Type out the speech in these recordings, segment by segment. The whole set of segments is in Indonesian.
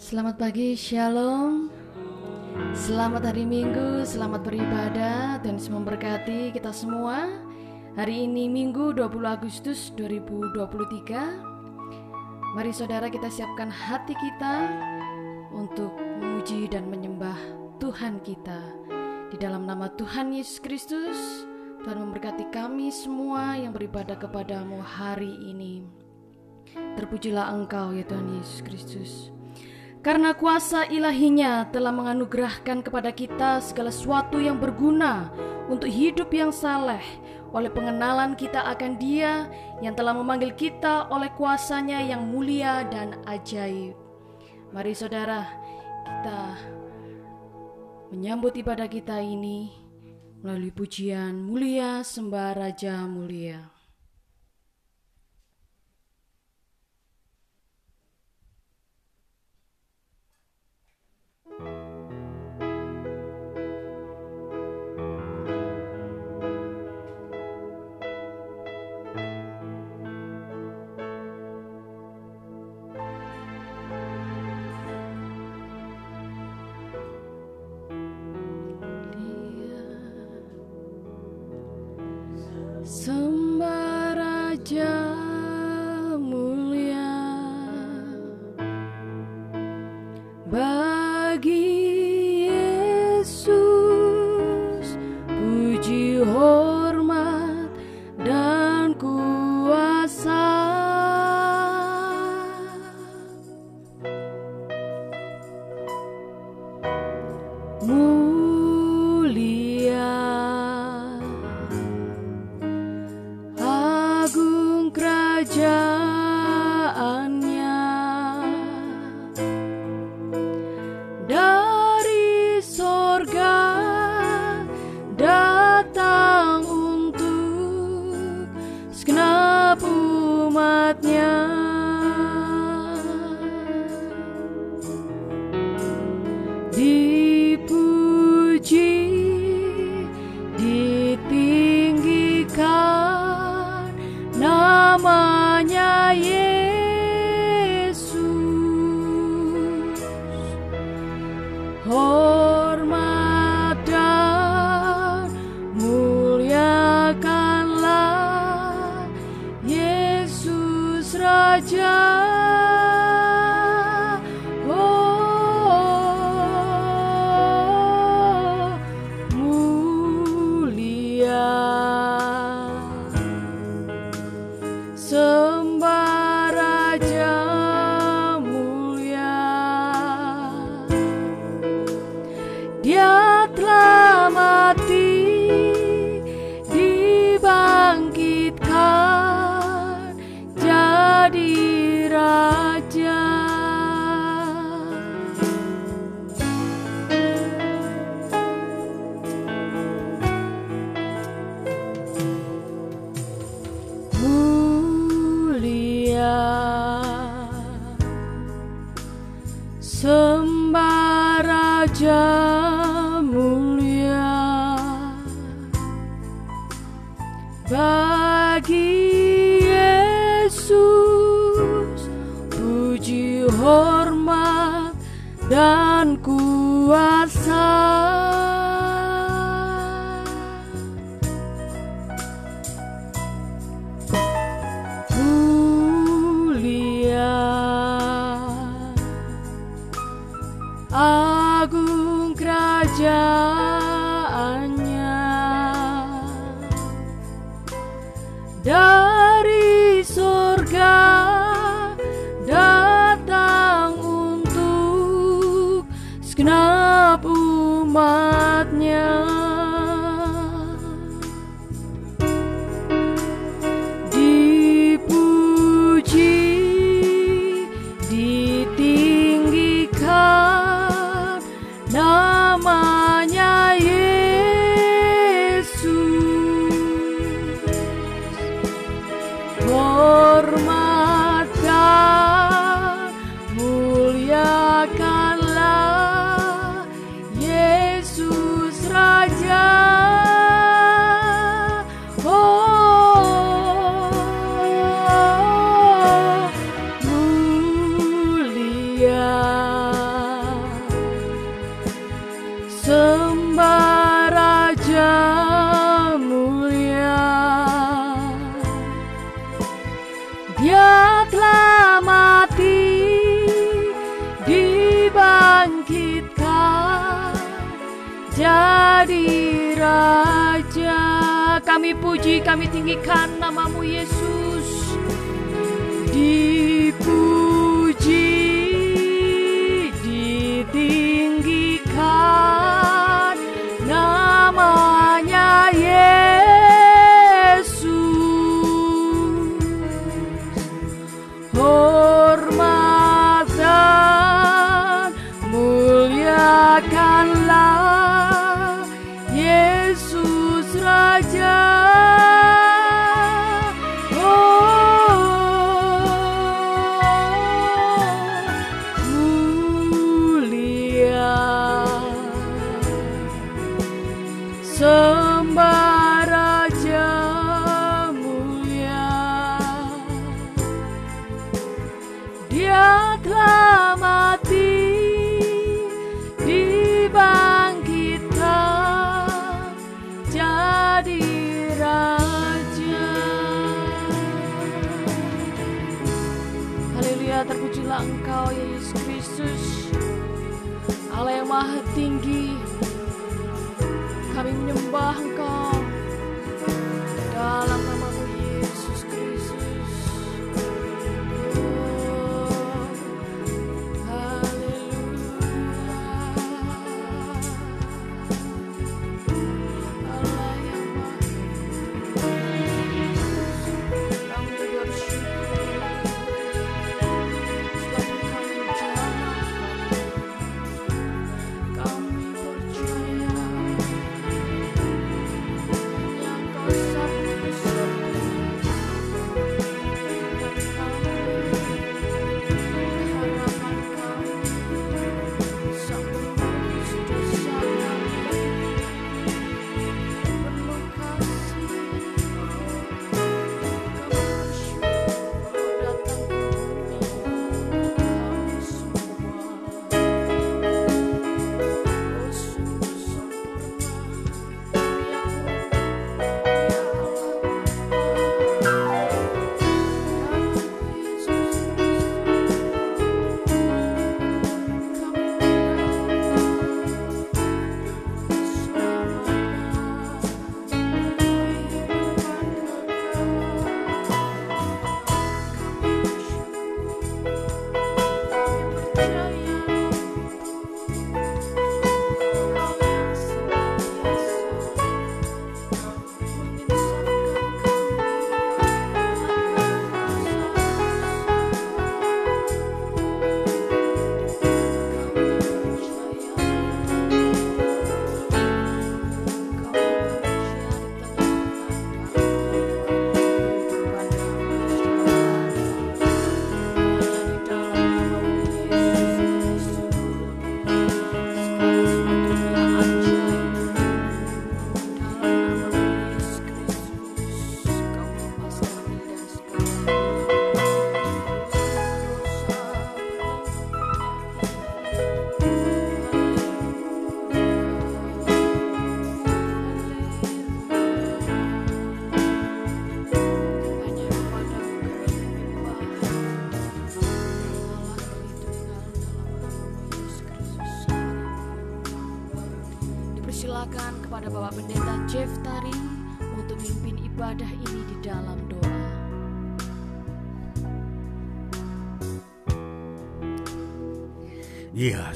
Selamat pagi, Shalom. Selamat hari Minggu, selamat beribadah dan semoga memberkati kita semua. Hari ini Minggu 20 Agustus 2023. Mari saudara kita siapkan hati kita untuk memuji dan menyembah Tuhan kita. Di dalam nama Tuhan Yesus Kristus, Tuhan memberkati kami semua yang beribadah kepadamu hari ini. Terpujilah Engkau ya Tuhan Yesus Kristus. Karena kuasa ilahinya telah menganugerahkan kepada kita segala sesuatu yang berguna untuk hidup yang saleh oleh pengenalan kita akan dia yang telah memanggil kita oleh kuasanya yang mulia dan ajaib. Mari saudara, kita menyambut ibadah kita ini melalui pujian mulia sembah Raja mulia.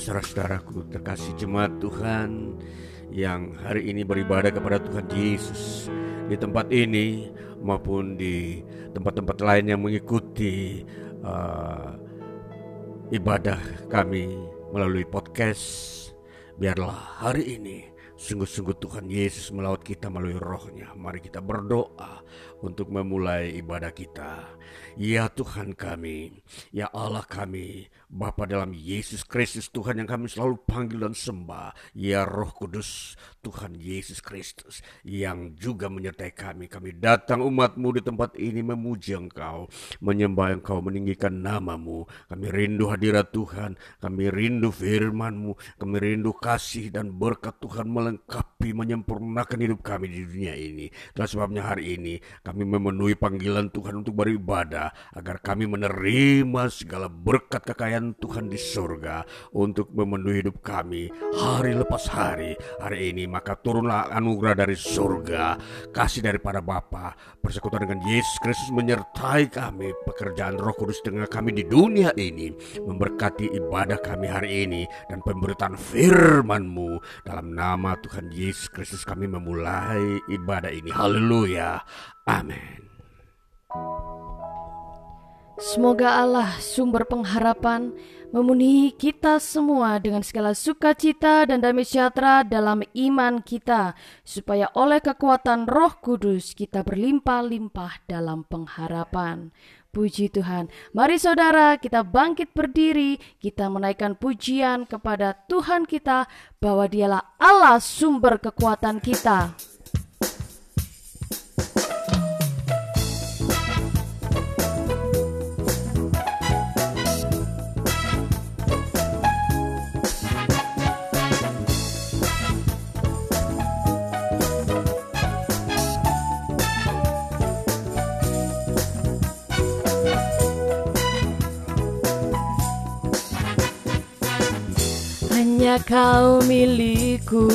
Saudara-saudaraku terkasih jemaat Tuhan yang hari ini beribadah kepada Tuhan Yesus di tempat ini maupun di tempat-tempat lain yang mengikuti uh, ibadah kami melalui podcast. Biarlah hari ini sungguh-sungguh Tuhan Yesus melawat kita melalui rohnya. Mari kita berdoa untuk memulai ibadah kita. Ya Tuhan kami, ya Allah kami, Bapa dalam Yesus Kristus Tuhan yang kami selalu panggil dan sembah. Ya Roh Kudus Tuhan Yesus Kristus yang juga menyertai kami. Kami datang umatmu di tempat ini memuji Engkau, menyembah Engkau, meninggikan namamu. Kami rindu hadirat Tuhan, kami rindu firmanmu, kami rindu kasih dan berkat Tuhan melengkapi, menyempurnakan hidup kami di dunia ini. Dan sebabnya hari ini kami memenuhi panggilan Tuhan untuk beribadah agar kami menerima segala berkat kekayaan Tuhan di surga untuk memenuhi hidup kami hari lepas hari. Hari ini maka turunlah anugerah dari surga, kasih daripada Bapa, persekutuan dengan Yesus Kristus menyertai kami, pekerjaan Roh Kudus dengan kami di dunia ini, memberkati ibadah kami hari ini dan pemberitaan firman-Mu dalam nama Tuhan Yesus Kristus kami memulai ibadah ini. Haleluya. Amin. Semoga Allah sumber pengharapan memenuhi kita semua dengan segala sukacita dan damai sejahtera dalam iman kita, supaya oleh kekuatan Roh Kudus kita berlimpah-limpah dalam pengharapan. Puji Tuhan. Mari saudara, kita bangkit berdiri, kita menaikkan pujian kepada Tuhan kita bahwa Dialah Allah sumber kekuatan kita. Hanya kau milikku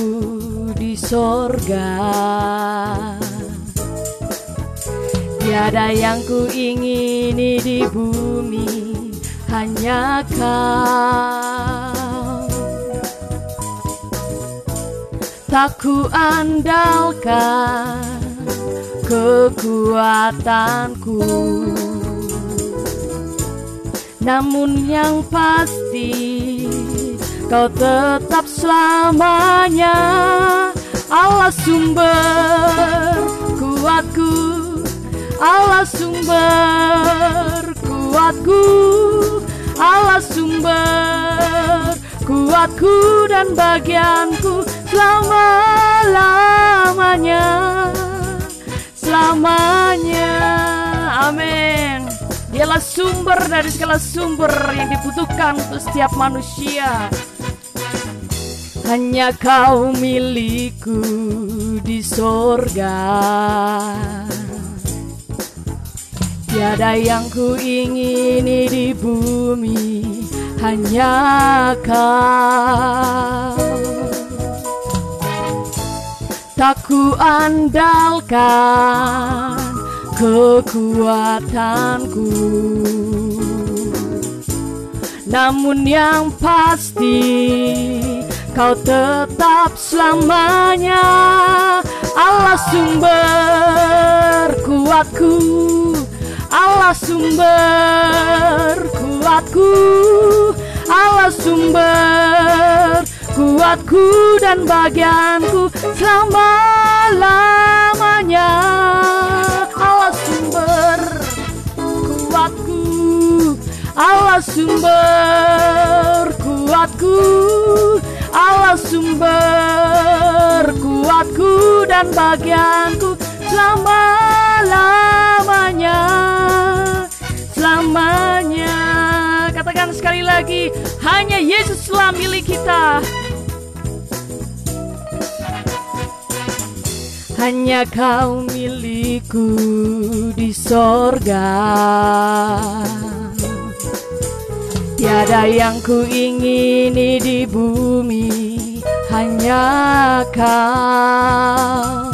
di sorga. Tiada yang ku ingini di bumi Hanya kau. Tak ku andalkan kekuatanku. Namun yang pasti Kau tetap selamanya Allah sumber kuatku Allah sumber kuatku Allah sumber kuatku dan bagianku selama-lamanya selamanya. Amin. Dialah sumber dari segala sumber yang dibutuhkan untuk setiap manusia hanya kau milikku di sorga. Tiada yang ku ingini di bumi Hanya kau. Tak ku andalkan kekuatanku. Namun yang pasti Kau tetap selamanya Allah sumber kuatku Allah sumber kuatku Allah sumber kuatku dan bagianku selama-lamanya. Allah sumber kuatku Allah sumber kuatku Allah sumber kuatku dan bagianku. Selama-lamanya Selamanya. Katakan sekali lagi Hanya Yesuslah milik kita. Hanya kau milikku di sorga Tiada yang ku ingini di bumi Hanya kau.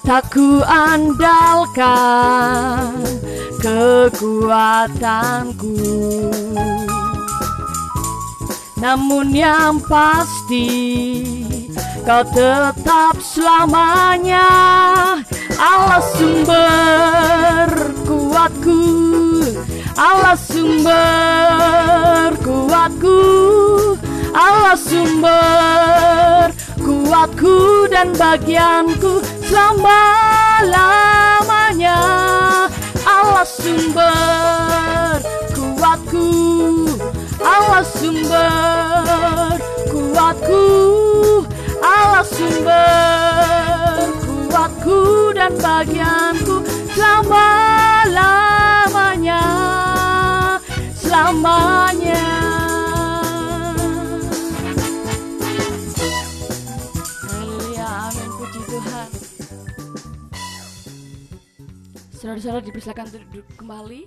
Tak ku andalkan kekuatanku. Namun yang pasti Kau tetap selamanya. Allah sumber kuatku Allah sumber kuatku Allah sumber kuatku dan bagianku selama-lamanya. Allah sumber kuatku Allah sumber kuatku Allah sumber kuatku dan bagianku selama-lamanya selamanya Haleluya amin puji Tuhan Saudara-saudara dipersilakan untuk duduk kembali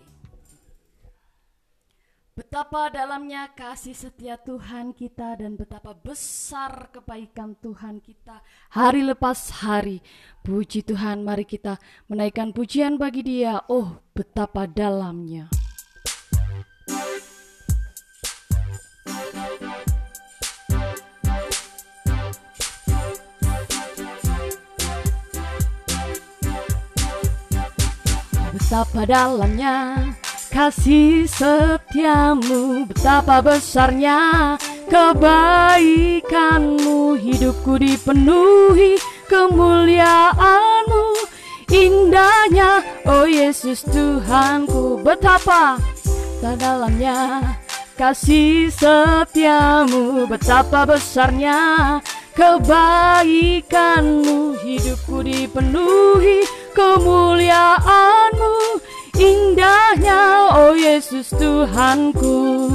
Betapa dalamnya kasih setia Tuhan kita dan betapa besar kebaikan Tuhan kita hari lepas hari. Puji Tuhan, mari kita menaikkan pujian bagi Dia. Oh, betapa dalamnya. Betapa dalamnya kasih setiamu. Betapa besarnya kebaikanmu. Hidupku dipenuhi kemuliaanmu. Indahnya oh Yesus Tuhanku. Betapa dalamnya kasih setiamu. Betapa besarnya kebaikanmu. Hidupku dipenuhi kemuliaanmu Indahnya oh Yesus Tuhanku.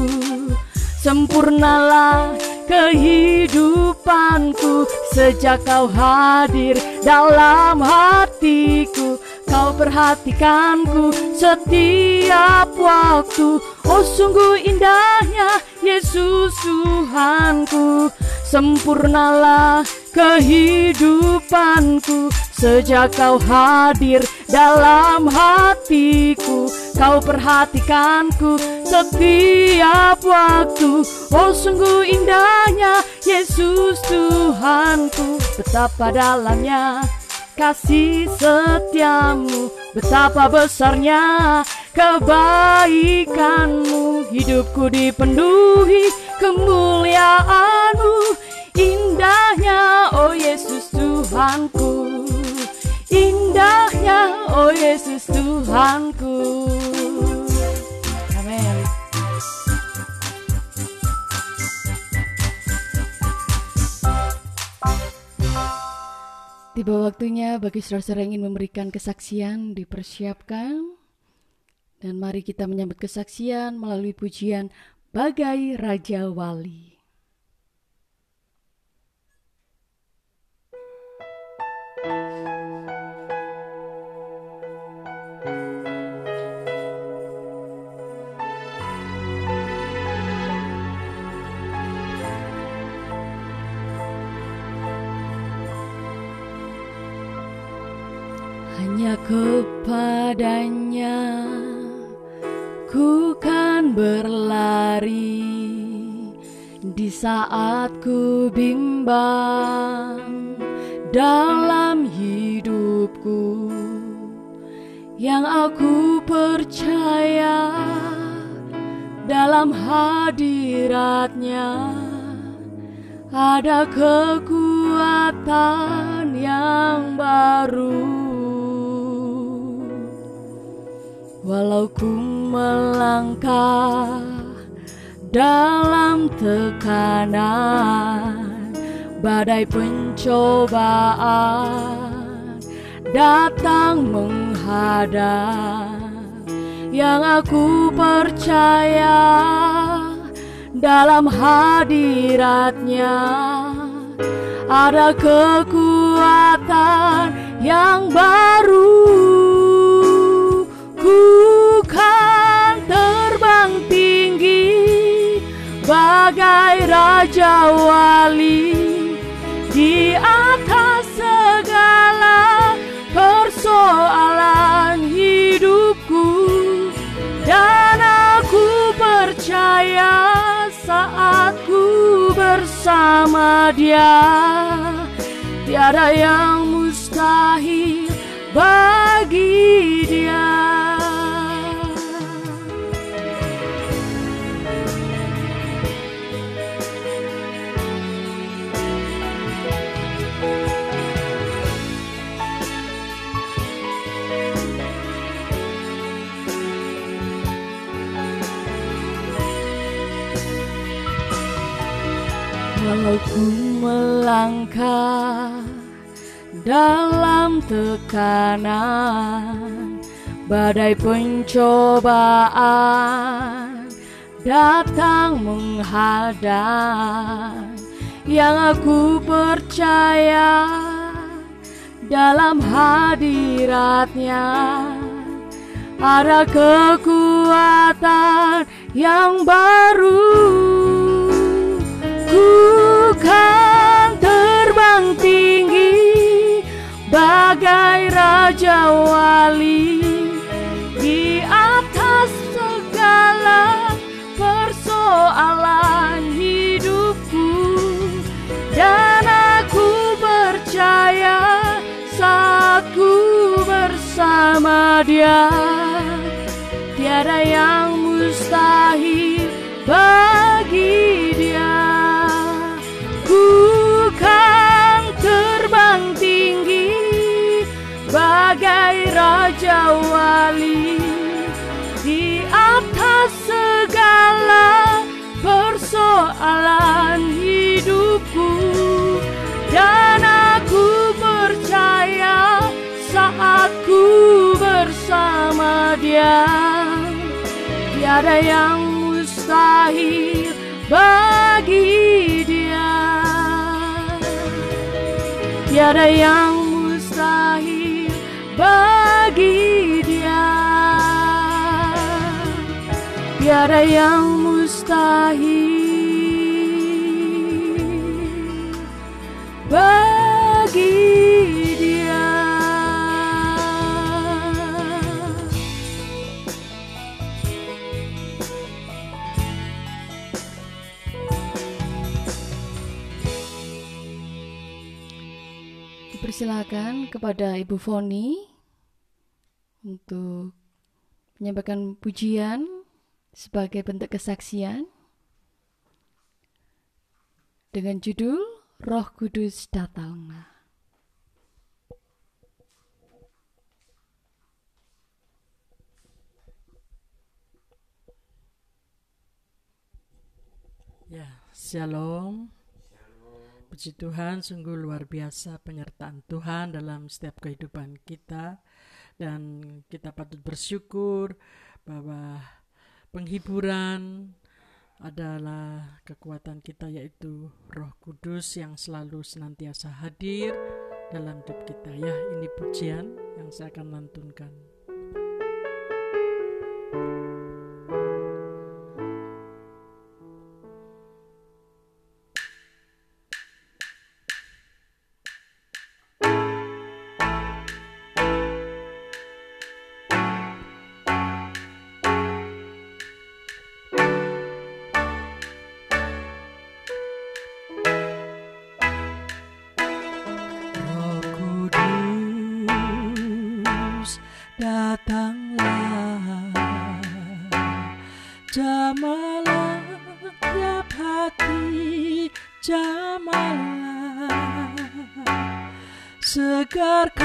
Sempurnalah kehidupanku Sejak kau hadir dalam hatiku Kau perhatikanku setiap waktu. Oh sungguh indahnya Yesus Tuhanku. Sempurnalah kehidupanku. Sejak kau hadir dalam hatiku Kau perhatikanku setiap waktu. Oh sungguh indahnya Yesus Tuhanku. Betapa dalamnya kasih setiamu. Betapa besarnya kebaikanmu. Hidupku dipenuhi kemuliaanmu. Indahnya oh Yesus Tuhanku. Indahnya oh Yesus Tuhanku Tiba waktunya bagi saudara-saudara ingin memberikan kesaksian dipersiapkan dan mari kita menyambut kesaksian melalui pujian Bagai Raja Wali. Hanya kepadanya ku kan berlari di saat ku bimbang dalam hidupku yang aku percaya dalam hadiratnya ada kekuatan yang baru. Walau ku melangkah dalam tekanan Badai pencobaan datang menghadap Yang aku percaya dalam hadiratnya Ada kekuatan yang baru Ku kan terbang tinggi bagai raja wali di atas segala persoalan hidupku dan aku percaya saat ku bersama dia tiada yang mustahil bagi dia. Walau ku melangkah dalam tekanan Badai pencobaan datang menghadang. Yang aku percaya dalam hadiratnya ada kekuatan yang baru ku kan terbang tinggi bagai raja wali. Di atas segala persoalan hidupku dan aku percaya saat ku bersama dia. Tiada yang mustahil bagi dia ku kan terbang tinggi bagai raja wali. Di atas segala persoalan hidupku dan aku percaya saat ku bersama dia. Tiada yang mustahil bagi dia tiada yang mustahil bagi dia. Tiada yang mustahil bagi Dipersilakan kepada Ibu Foni untuk menyampaikan pujian sebagai bentuk kesaksian dengan judul Roh Kudus Datanglah. Ya, Shalom. Puji Tuhan, sungguh luar biasa penyertaan Tuhan dalam setiap kehidupan kita dan kita patut bersyukur bahwa penghiburan adalah kekuatan kita yaitu Roh Kudus yang selalu senantiasa hadir dalam hidup kita. Ya, ini pujian yang saya akan lantunkan. Datanglah. Jamalah tiap hati Jamalah. Segarkanlah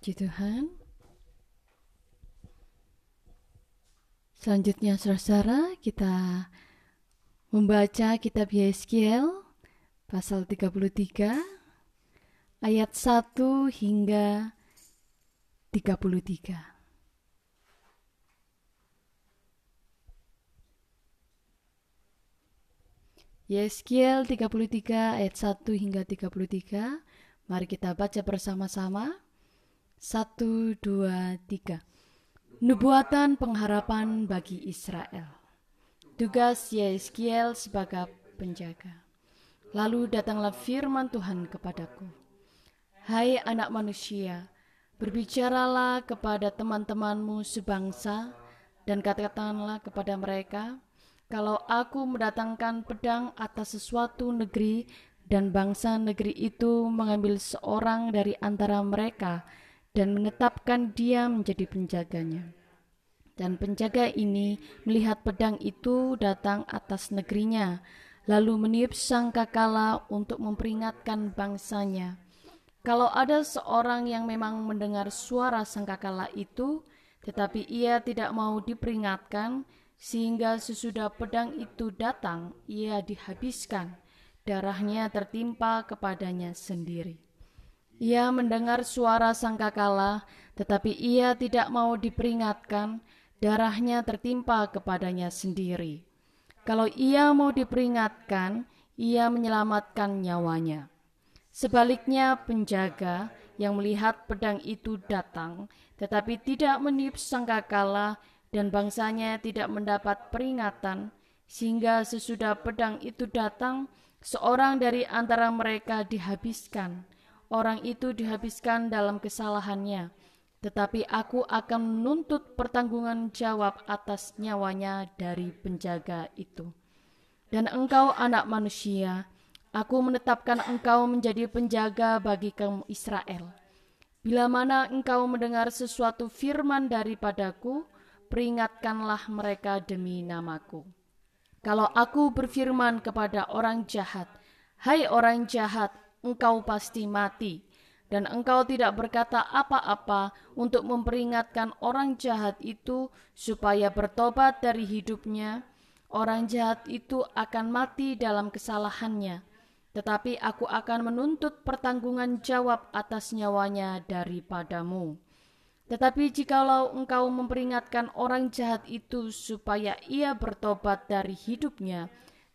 Puji Tuhan. Selanjutnya saudara-saudara kita membaca kitab Yeskiel pasal 33 ayat 1 hingga 33. Yeskiel 33 ayat 1 hingga 33. Mari kita baca bersama-sama. 1 2 3. Nubuatan pengharapan bagi Israel. Tugas Yeskiel sebagai penjaga. Lalu datanglah firman Tuhan kepadaku. Hai anak manusia, berbicaralah kepada teman-temanmu sebangsa dan katakanlah kepada mereka, kalau aku mendatangkan pedang atas sesuatu negeri dan bangsa negeri itu mengambil seorang dari antara mereka dan menetapkan dia menjadi penjaganya. Dan penjaga ini melihat pedang itu datang atas negerinya, lalu meniup sangkakala untuk memperingatkan bangsanya. Kalau ada seorang yang memang mendengar suara sangkakala itu, tetapi ia tidak mau diperingatkan, sehingga sesudah pedang itu datang, ia dihabiskan, darahnya tertimpa kepadanya sendiri. Ia mendengar suara sangkakala, tetapi ia tidak mau diperingatkan, darahnya tertimpa kepadanya sendiri. Kalau ia mau diperingatkan, ia menyelamatkan nyawanya. Sebaliknya, penjaga yang melihat pedang itu datang, tetapi tidak meniup sangkakala, dan bangsanya tidak mendapat peringatan, sehingga sesudah pedang itu datang, seorang dari antara mereka dihabiskan. Orang itu dihabiskan dalam kesalahannya, tetapi aku akan menuntut pertanggungan jawab atas nyawanya dari penjaga itu. Dan engkau anak manusia, aku menetapkan engkau menjadi penjaga bagi kaum Israel. Bila mana engkau mendengar sesuatu firman daripadaku, peringatkanlah mereka demi namaku. Kalau aku berfirman kepada orang jahat, "Hai orang jahat, engkau pasti mati," dan engkau tidak berkata apa-apa untuk memperingatkan orang jahat itu supaya bertobat dari hidupnya, orang jahat itu akan mati dalam kesalahannya. Tetapi aku akan menuntut pertanggungan jawab atas nyawanya daripadamu. Tetapi jikalau engkau memperingatkan orang jahat itu supaya ia bertobat dari hidupnya,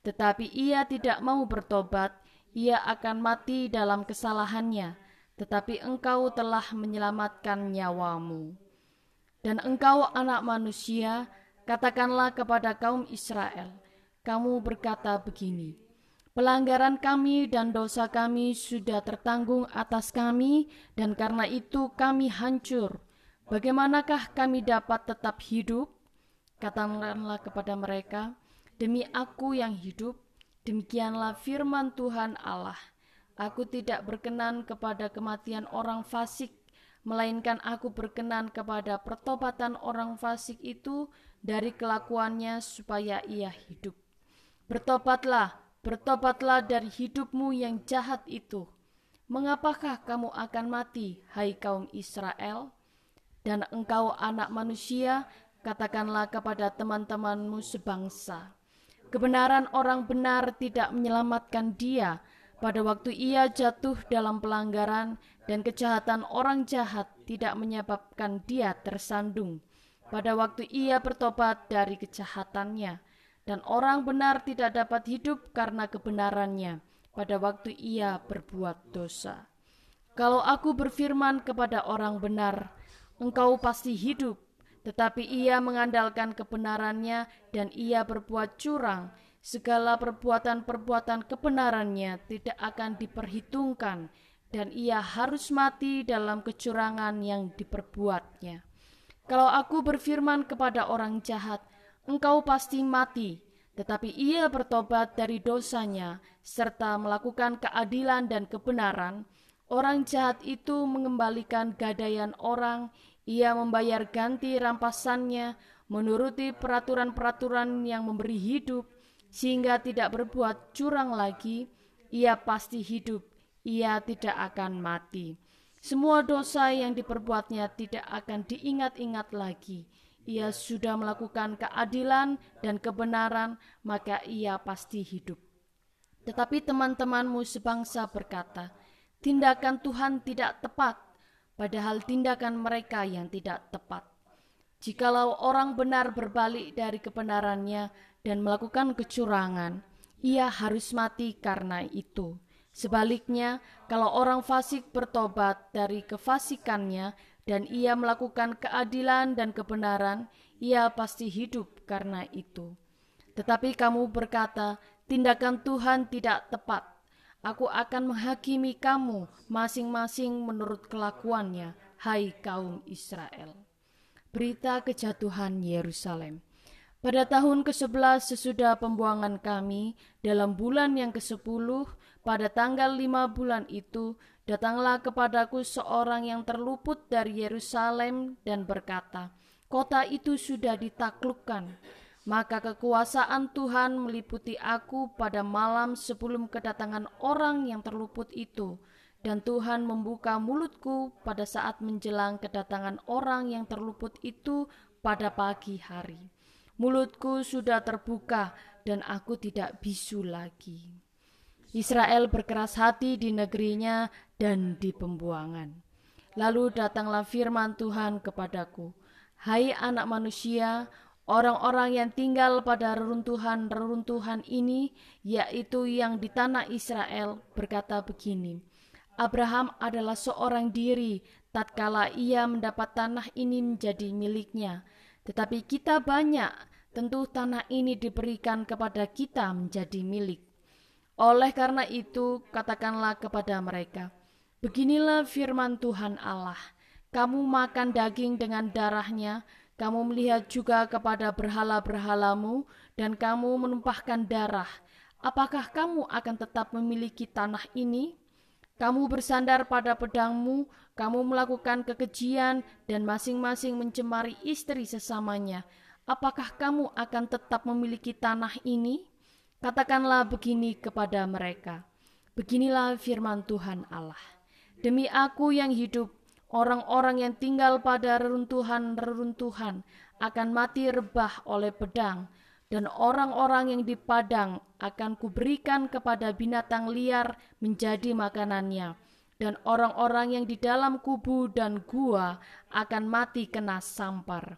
tetapi ia tidak mau bertobat, ia akan mati dalam kesalahannya, tetapi engkau telah menyelamatkan nyawamu. Dan engkau anak manusia, katakanlah kepada kaum Israel, kamu berkata begini, Pelanggaran kami dan dosa kami sudah tertanggung atas kami, dan karena itu kami hancur Bagaimanakah kami dapat tetap hidup? Katakanlah kepada mereka, demi aku yang hidup, demikianlah firman Tuhan Allah. Aku tidak berkenan kepada kematian orang fasik, melainkan aku berkenan kepada pertobatan orang fasik itu dari kelakuannya supaya ia hidup. Bertobatlah, bertobatlah dari hidupmu yang jahat itu. Mengapakah kamu akan mati, hai kaum Israel? Dan engkau anak manusia, katakanlah kepada teman-temanmu sebangsa. Kebenaran orang benar tidak menyelamatkan dia pada waktu ia jatuh dalam pelanggaran dan kejahatan orang jahat tidak menyebabkan dia tersandung pada waktu ia bertobat dari kejahatannya dan orang benar tidak dapat hidup karena kebenarannya pada waktu ia berbuat dosa. Kalau aku berfirman kepada orang benar, engkau pasti hidup. Tetapi ia mengandalkan kebenarannya dan ia berbuat curang, segala perbuatan-perbuatan kebenarannya tidak akan diperhitungkan dan ia harus mati dalam kecurangan yang diperbuatnya. Kalau aku berfirman kepada orang jahat, engkau pasti mati, tetapi ia bertobat dari dosanya serta melakukan keadilan dan kebenaran, orang jahat itu mengembalikan gadaian orang, ia membayar ganti rampasannya, menuruti peraturan-peraturan yang memberi hidup, sehingga tidak berbuat curang lagi, ia pasti hidup, ia tidak akan mati. Semua dosa yang diperbuatnya tidak akan diingat-ingat lagi. Ia sudah melakukan keadilan dan kebenaran, maka ia pasti hidup. Tetapi teman-temanmu sebangsa berkata, tindakan Tuhan tidak tepat, padahal tindakan mereka yang tidak tepat. Jikalau orang benar berbalik dari kebenarannya dan melakukan kecurangan, ia harus mati karena itu. Sebaliknya, kalau orang fasik bertobat dari kefasikannya dan ia melakukan keadilan dan kebenaran, ia pasti hidup karena itu. Tetapi kamu berkata, tindakan Tuhan tidak tepat. Aku akan menghakimi kamu masing-masing menurut kelakuannya, hai kaum Israel. Berita kejatuhan Yerusalem. Pada tahun ke-11 sesudah pembuangan kami, dalam bulan yang ke-10, pada tanggal lima bulan itu, datanglah kepadaku seorang yang terluput dari Yerusalem dan berkata, Kota itu sudah ditaklukkan. Maka kekuasaan Tuhan meliputi aku pada malam sebelum kedatangan orang yang terluput itu. Dan Tuhan membuka mulutku pada saat menjelang kedatangan orang yang terluput itu pada pagi hari. Mulutku sudah terbuka dan aku tidak bisu lagi. Israel berkeras hati di negerinya dan di pembuangan. Lalu datanglah firman Tuhan kepadaku, "Hai anak manusia, orang-orang yang tinggal pada reruntuhan-reruntuhan ini, yaitu yang di tanah Israel, berkata begini: Abraham adalah seorang diri tatkala ia mendapat tanah ini menjadi miliknya, tetapi kita banyak, tentu tanah ini diberikan kepada kita menjadi milik." Oleh karena itu, katakanlah kepada mereka, Beginilah firman Tuhan Allah, kamu makan daging dengan darahnya, kamu melihat juga kepada berhala-berhalamu, dan kamu menumpahkan darah. Apakah kamu akan tetap memiliki tanah ini? Kamu bersandar pada pedangmu, kamu melakukan kekejian, dan masing-masing mencemari istri sesamanya. Apakah kamu akan tetap memiliki tanah ini?' Katakanlah begini kepada mereka, beginilah firman Tuhan Allah. Demi aku yang hidup, orang-orang yang tinggal pada reruntuhan-reruntuhan akan mati rebah oleh pedang, dan orang-orang yang di padang akan kuberikan kepada binatang liar menjadi makanannya, dan orang-orang yang di dalam kubu dan gua akan mati kena sampar.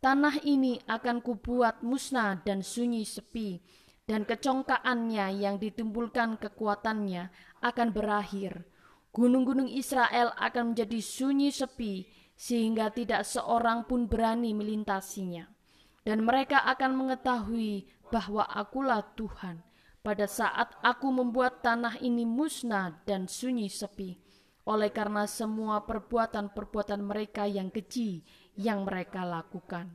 Tanah ini akan kubuat musnah dan sunyi sepi, dan kecongkaannya yang ditimbulkan kekuatannya akan berakhir. Gunung-gunung Israel akan menjadi sunyi sepi sehingga tidak seorang pun berani melintasinya. Dan mereka akan mengetahui bahwa akulah Tuhan pada saat aku membuat tanah ini musnah dan sunyi sepi oleh karena semua perbuatan-perbuatan mereka yang keji yang mereka lakukan.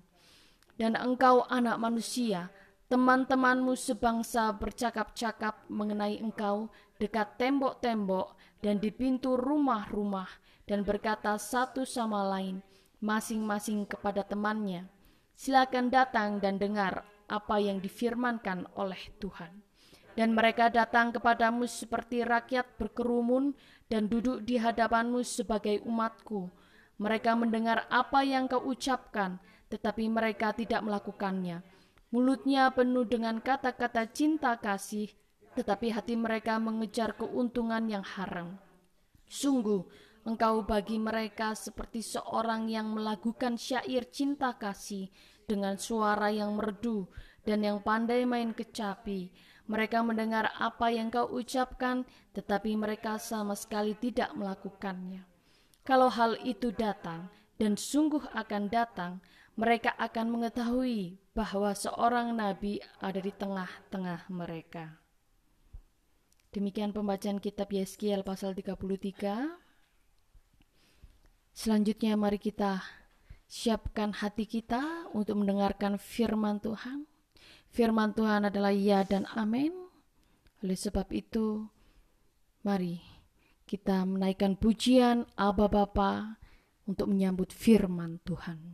Dan engkau anak manusia, Teman-temanmu sebangsa bercakap-cakap mengenai engkau dekat tembok-tembok dan di pintu rumah-rumah dan berkata satu sama lain, masing-masing kepada temannya, silakan datang dan dengar apa yang difirmankan oleh Tuhan. Dan mereka datang kepadamu seperti rakyat berkerumun dan duduk di hadapanmu sebagai umatku. Mereka mendengar apa yang kau ucapkan, tetapi mereka tidak melakukannya Mulutnya penuh dengan kata-kata cinta kasih, tetapi hati mereka mengejar keuntungan yang haram. Sungguh, engkau bagi mereka seperti seorang yang melakukan syair cinta kasih dengan suara yang merdu dan yang pandai main kecapi. Mereka mendengar apa yang kau ucapkan, tetapi mereka sama sekali tidak melakukannya. Kalau hal itu datang, dan sungguh akan datang, mereka akan mengetahui bahwa seorang nabi ada di tengah-tengah mereka. Demikian pembacaan kitab Yeskiel pasal 33. Selanjutnya mari kita siapkan hati kita untuk mendengarkan firman Tuhan. Firman Tuhan adalah ya dan amin. Oleh sebab itu, mari kita menaikkan pujian Aba Bapa untuk menyambut firman Tuhan.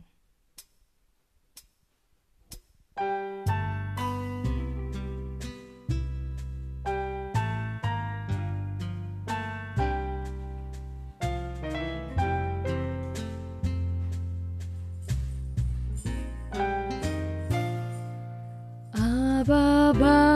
sabar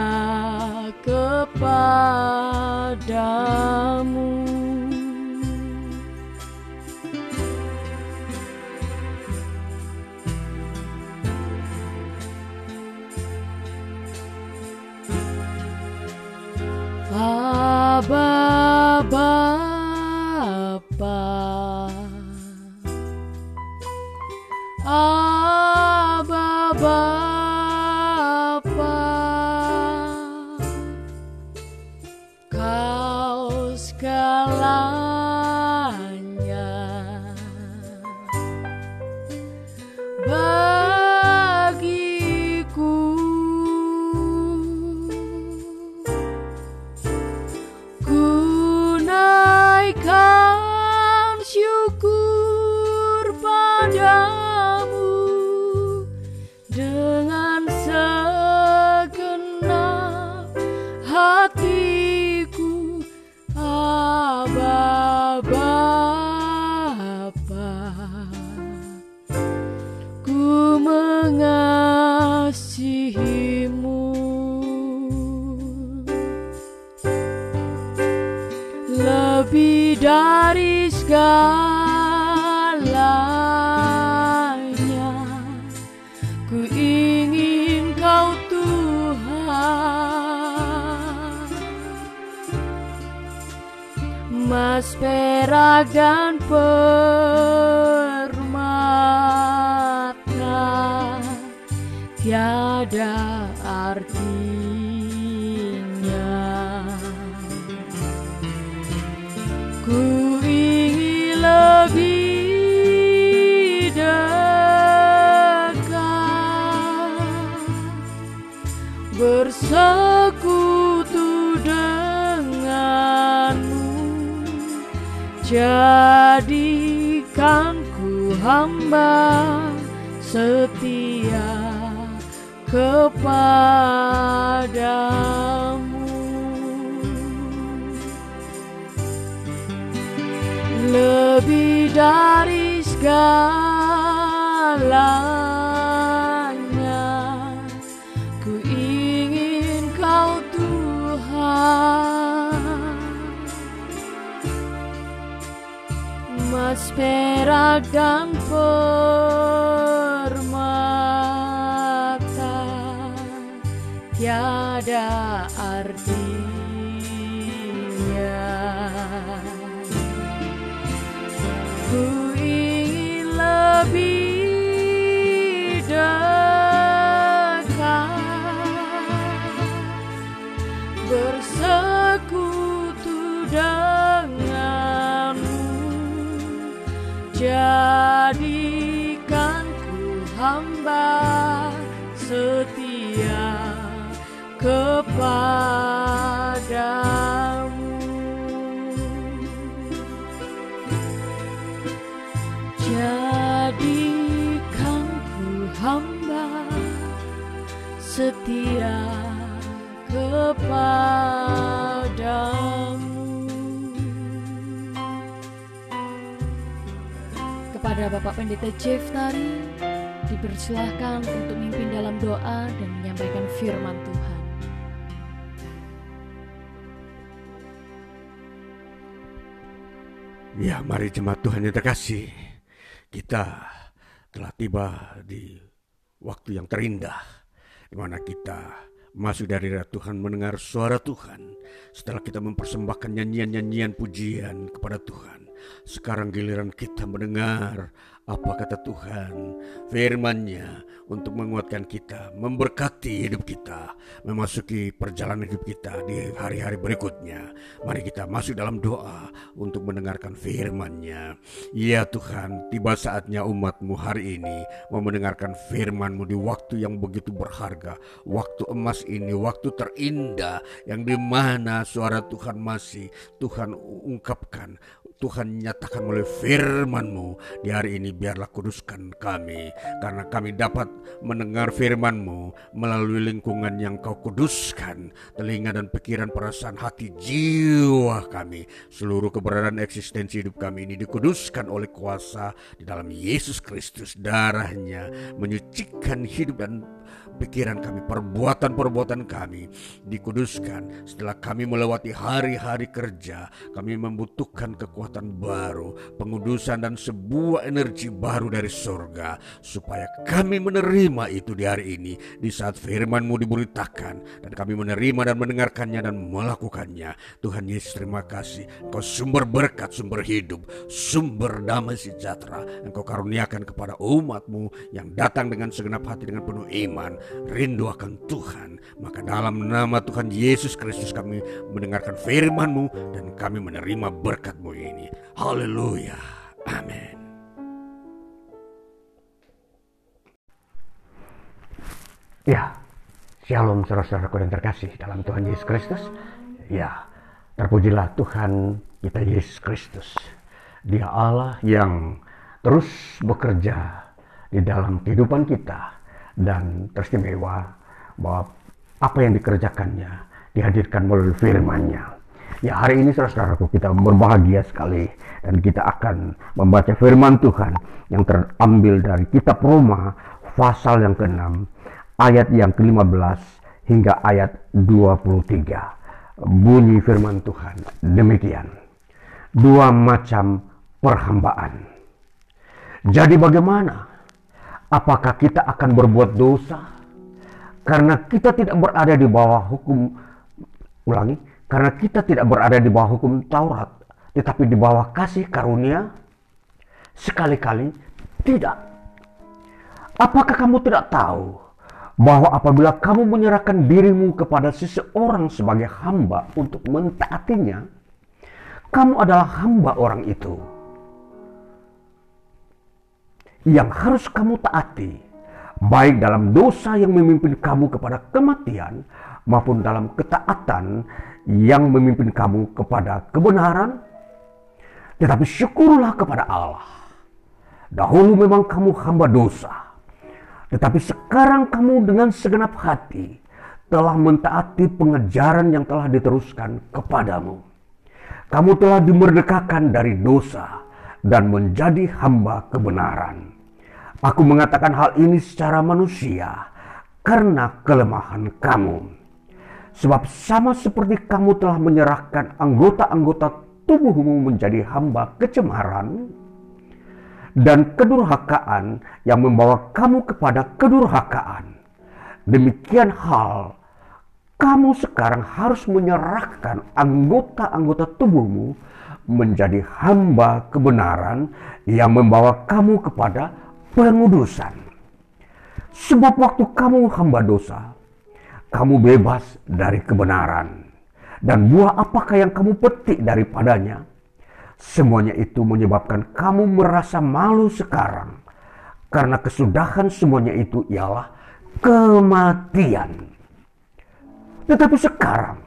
dari segalanya Ku ingin kau Tuhan. Mas perak dan permata Kepada Bapak Pendeta Jeftari dipersilahkan untuk mimpin dalam doa dan menyampaikan firman Tuhan. Ya, mari jemaat Tuhan yang terkasih. Kita telah tiba di waktu yang terindah di mana kita masuk dari Tuhan mendengar suara Tuhan setelah kita mempersembahkan nyanyian-nyanyian pujian kepada Tuhan. Sekarang giliran kita mendengar apa kata Tuhan, firman-Nya untuk menguatkan kita, memberkati hidup kita, memasuki perjalanan hidup kita di hari-hari berikutnya. Mari kita masuk dalam doa untuk mendengarkan firman-Nya. Ya Tuhan, tiba saatnya umatmu hari ini mau mendengarkan firman-Mu di waktu yang begitu berharga, waktu emas ini, waktu terindah yang di mana suara Tuhan masih Tuhan ungkapkan, Tuhan nyatakan melalui firman-Mu di hari ini biarlah kuduskan kami. Karena kami dapat mendengar firman-Mu melalui lingkungan yang Kau kuduskan. Telinga dan pikiran perasaan hati jiwa kami. Seluruh keberadaan eksistensi hidup kami ini dikuduskan oleh kuasa di dalam Yesus Kristus. Darahnya menyucikan hidup dan pikiran kami, perbuatan-perbuatan kami dikuduskan. Setelah kami melewati hari-hari kerja, kami membutuhkan kekuatan baru, pengudusan dan sebuah energi baru dari surga supaya kami menerima itu di hari ini di saat firman-Mu diberitakan dan kami menerima dan mendengarkannya dan melakukannya. Tuhan Yesus terima kasih. Engkau sumber berkat, sumber hidup, sumber damai sejahtera. Engkau karuniakan kepada umat-Mu yang datang dengan segenap hati dengan penuh iman rindu akan Tuhan. Maka dalam nama Tuhan Yesus Kristus kami mendengarkan firman-Mu dan kami menerima berkat-Mu ini. Haleluya. Amin. Ya, Shalom saudara-saudaraku yang terkasih dalam Tuhan Yesus Kristus. Ya, terpujilah Tuhan kita Yesus Kristus. Dia Allah yang terus bekerja di dalam kehidupan kita dan teristimewa bahwa apa yang dikerjakannya dihadirkan melalui firman-Nya. Ya hari ini saudara-saudaraku kita berbahagia sekali dan kita akan membaca firman Tuhan yang terambil dari kitab Roma pasal yang ke-6 ayat yang ke-15 hingga ayat 23. Bunyi firman Tuhan demikian. Dua macam perhambaan. Jadi bagaimana? Apakah kita akan berbuat dosa? Karena kita tidak berada di bawah hukum ulangi, karena kita tidak berada di bawah hukum Taurat, tetapi di bawah kasih karunia sekali-kali tidak. Apakah kamu tidak tahu bahwa apabila kamu menyerahkan dirimu kepada seseorang sebagai hamba untuk mentaatinya, kamu adalah hamba orang itu. Yang harus kamu taati, baik dalam dosa yang memimpin kamu kepada kematian, maupun dalam ketaatan yang memimpin kamu kepada kebenaran. Tetapi syukurlah kepada Allah. Dahulu memang kamu hamba dosa, tetapi sekarang kamu dengan segenap hati telah mentaati pengejaran yang telah diteruskan kepadamu. Kamu telah dimerdekakan dari dosa dan menjadi hamba kebenaran. Aku mengatakan hal ini secara manusia karena kelemahan kamu. Sebab sama seperti kamu telah menyerahkan anggota-anggota tubuhmu menjadi hamba kecemaran dan kedurhakaan yang membawa kamu kepada kedurhakaan. Demikian hal kamu sekarang harus menyerahkan anggota-anggota tubuhmu menjadi hamba kebenaran yang membawa kamu kepada pengudusan. Sebab waktu kamu hamba dosa, kamu bebas dari kebenaran. Dan buah apakah yang kamu petik daripadanya? Semuanya itu menyebabkan kamu merasa malu sekarang. Karena kesudahan semuanya itu ialah kematian. Tetapi sekarang,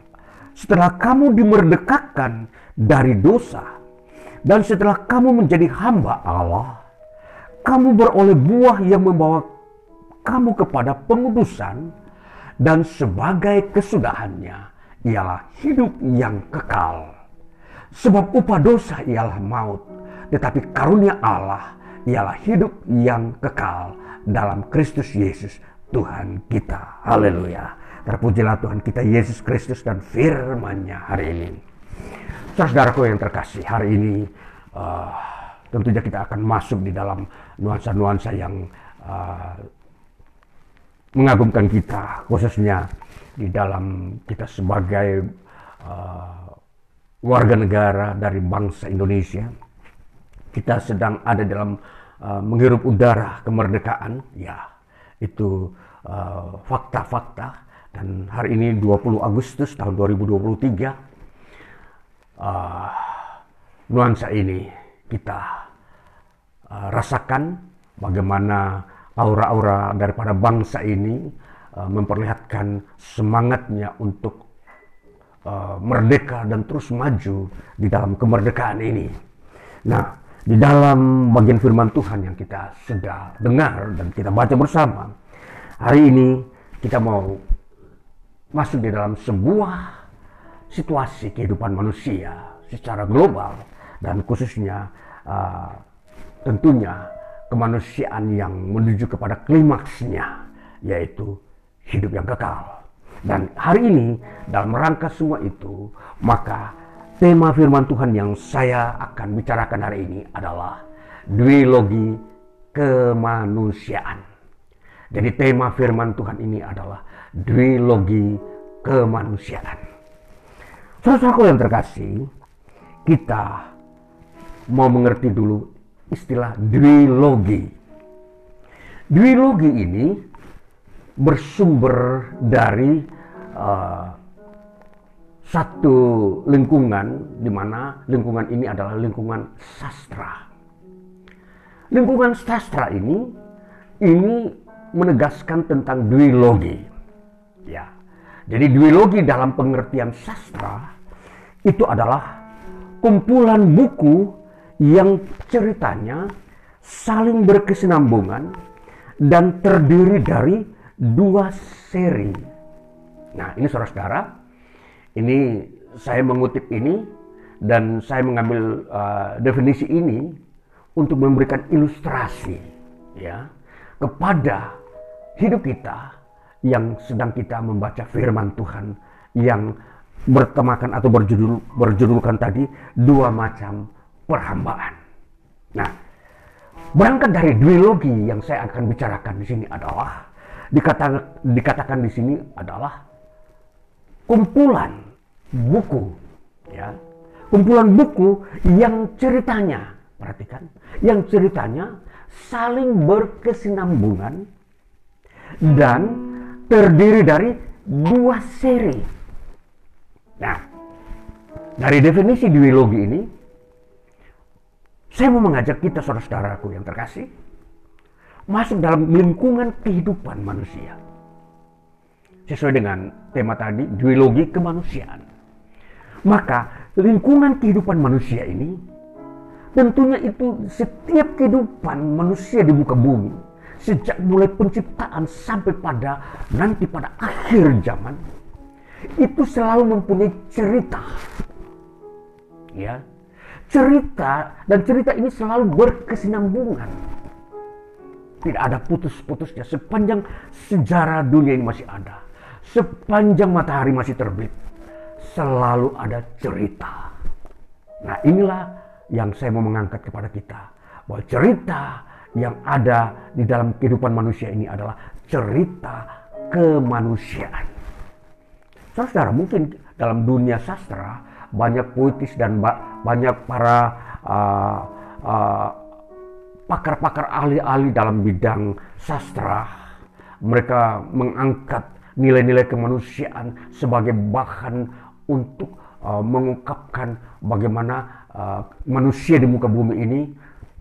setelah kamu dimerdekakan dari dosa, dan setelah kamu menjadi hamba Allah, kamu beroleh buah yang membawa kamu kepada pengudusan, dan sebagai kesudahannya ialah hidup yang kekal. Sebab upah dosa ialah maut, tetapi karunia Allah ialah hidup yang kekal dalam Kristus Yesus Tuhan kita. Haleluya. Terpujilah Tuhan kita Yesus Kristus dan firman-Nya hari ini. Saudaraku yang terkasih, hari ini uh, tentunya kita akan masuk di dalam nuansa-nuansa yang uh, mengagumkan kita, khususnya di dalam kita sebagai uh, warga negara dari bangsa Indonesia. Kita sedang ada dalam uh, menghirup udara kemerdekaan, ya itu fakta-fakta uh, dan hari ini 20 Agustus tahun 2023 uh, nuansa ini kita uh, rasakan bagaimana aura-aura daripada bangsa ini uh, memperlihatkan semangatnya untuk uh, merdeka dan terus maju di dalam kemerdekaan ini. Nah, di dalam bagian firman Tuhan yang kita sudah dengar dan kita baca bersama, hari ini kita mau masuk di dalam sebuah situasi kehidupan manusia secara global dan khususnya tentunya kemanusiaan yang menuju kepada klimaksnya yaitu hidup yang kekal. Dan hari ini dalam rangka semua itu maka tema firman Tuhan yang saya akan bicarakan hari ini adalah duologi kemanusiaan. Jadi tema firman Tuhan ini adalah duologi kemanusiaan. Saudaraku yang terkasih, kita mau mengerti dulu istilah duologi. Duologi ini bersumber dari uh, satu lingkungan di mana lingkungan ini adalah lingkungan sastra. Lingkungan sastra ini ini menegaskan tentang duologi. Ya. Jadi duologi dalam pengertian sastra itu adalah kumpulan buku yang ceritanya saling berkesinambungan dan terdiri dari dua seri. Nah, ini saudara-saudara, ini saya mengutip ini dan saya mengambil uh, definisi ini untuk memberikan ilustrasi ya kepada hidup kita yang sedang kita membaca firman Tuhan yang bertemakan atau berjudul berjudulkan tadi dua macam perhambaan. Nah, berangkat dari duologi yang saya akan bicarakan di sini adalah dikatakan dikatakan di sini adalah kumpulan buku ya. Kumpulan buku yang ceritanya, perhatikan, yang ceritanya saling berkesinambungan dan terdiri dari dua seri. Nah, dari definisi duologi ini, saya mau mengajak kita saudara-saudaraku yang terkasih, masuk dalam lingkungan kehidupan manusia. Sesuai dengan tema tadi, duologi kemanusiaan. Maka lingkungan kehidupan manusia ini tentunya itu setiap kehidupan manusia di muka bumi sejak mulai penciptaan sampai pada nanti pada akhir zaman itu selalu mempunyai cerita. Ya. Cerita dan cerita ini selalu berkesinambungan. Tidak ada putus-putusnya sepanjang sejarah dunia ini masih ada. Sepanjang matahari masih terbit, selalu ada cerita. Nah, inilah yang saya mau mengangkat kepada kita. Bahwa cerita yang ada di dalam kehidupan manusia ini adalah cerita kemanusiaan. Saudara, mungkin dalam dunia sastra banyak puitis dan banyak para uh, uh, pakar-pakar ahli-ahli dalam bidang sastra. Mereka mengangkat nilai-nilai kemanusiaan sebagai bahan untuk uh, mengungkapkan bagaimana uh, manusia di muka bumi ini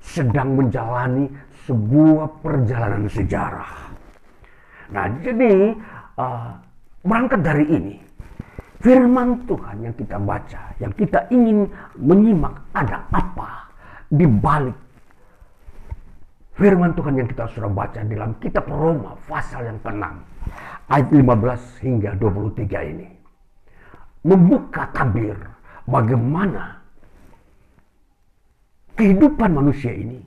sedang menjalani sebuah perjalanan sejarah. Nah, jadi uh, berangkat dari ini, firman Tuhan yang kita baca, yang kita ingin menyimak ada apa di balik Firman Tuhan yang kita sudah baca dalam kitab Roma pasal yang ke-6 ayat 15 hingga 23 ini. Membuka tabir bagaimana kehidupan manusia ini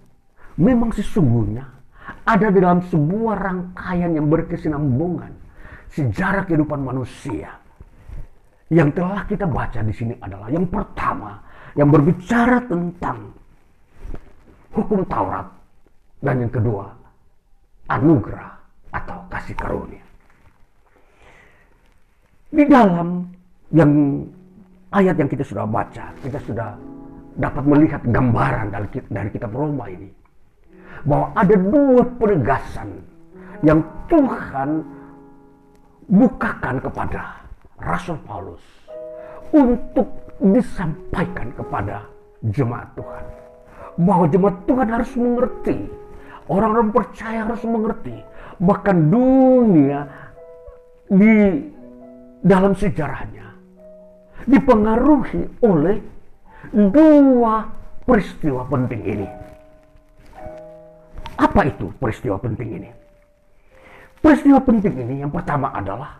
memang sesungguhnya ada dalam sebuah rangkaian yang berkesinambungan sejarah kehidupan manusia yang telah kita baca di sini adalah yang pertama yang berbicara tentang hukum Taurat dan yang kedua, anugerah atau kasih karunia. Di dalam yang ayat yang kita sudah baca, kita sudah dapat melihat gambaran dari, dari kitab Roma ini. Bahwa ada dua penegasan yang Tuhan bukakan kepada Rasul Paulus untuk disampaikan kepada jemaat Tuhan. Bahwa jemaat Tuhan harus mengerti Orang-orang percaya harus mengerti. Bahkan dunia di dalam sejarahnya dipengaruhi oleh dua peristiwa penting ini. Apa itu peristiwa penting ini? Peristiwa penting ini yang pertama adalah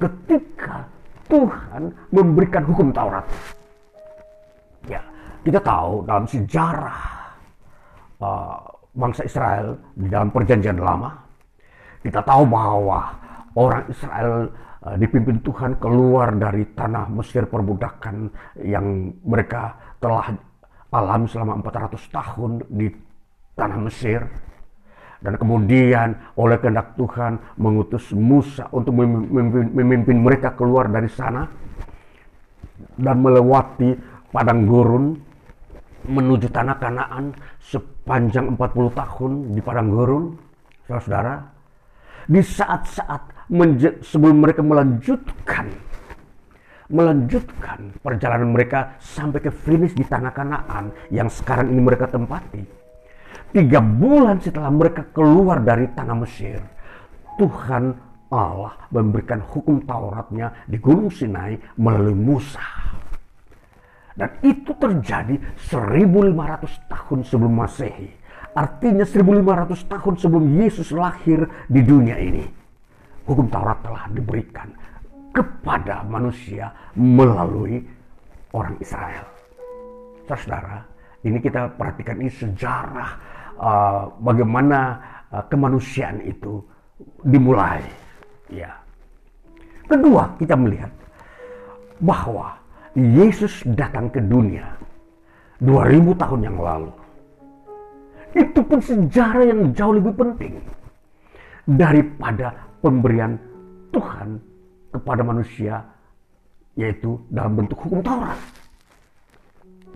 ketika Tuhan memberikan hukum Taurat. Ya, kita tahu dalam sejarah uh, bangsa Israel di dalam perjanjian lama. Kita tahu bahwa orang Israel uh, dipimpin Tuhan keluar dari tanah Mesir perbudakan yang mereka telah alami selama 400 tahun di tanah Mesir. Dan kemudian oleh kehendak Tuhan mengutus Musa untuk memimpin, mereka keluar dari sana dan melewati padang gurun menuju tanah Kanaan sepanjang 40 tahun di padang gurun, saudara-saudara. Di saat-saat sebelum mereka melanjutkan melanjutkan perjalanan mereka sampai ke finish di tanah Kanaan yang sekarang ini mereka tempati. Tiga bulan setelah mereka keluar dari tanah Mesir, Tuhan Allah memberikan hukum Tauratnya di Gunung Sinai melalui Musa. Dan itu terjadi 1500 tahun sebelum Masehi. Artinya 1500 tahun sebelum Yesus lahir di dunia ini. Hukum Taurat telah diberikan kepada manusia melalui orang Israel. Saudara, ini kita perhatikan ini sejarah uh, bagaimana uh, kemanusiaan itu dimulai. Ya. Kedua, kita melihat bahwa Yesus datang ke dunia 2000 tahun yang lalu. Itu pun sejarah yang jauh lebih penting daripada pemberian Tuhan kepada manusia yaitu dalam bentuk hukum Taurat.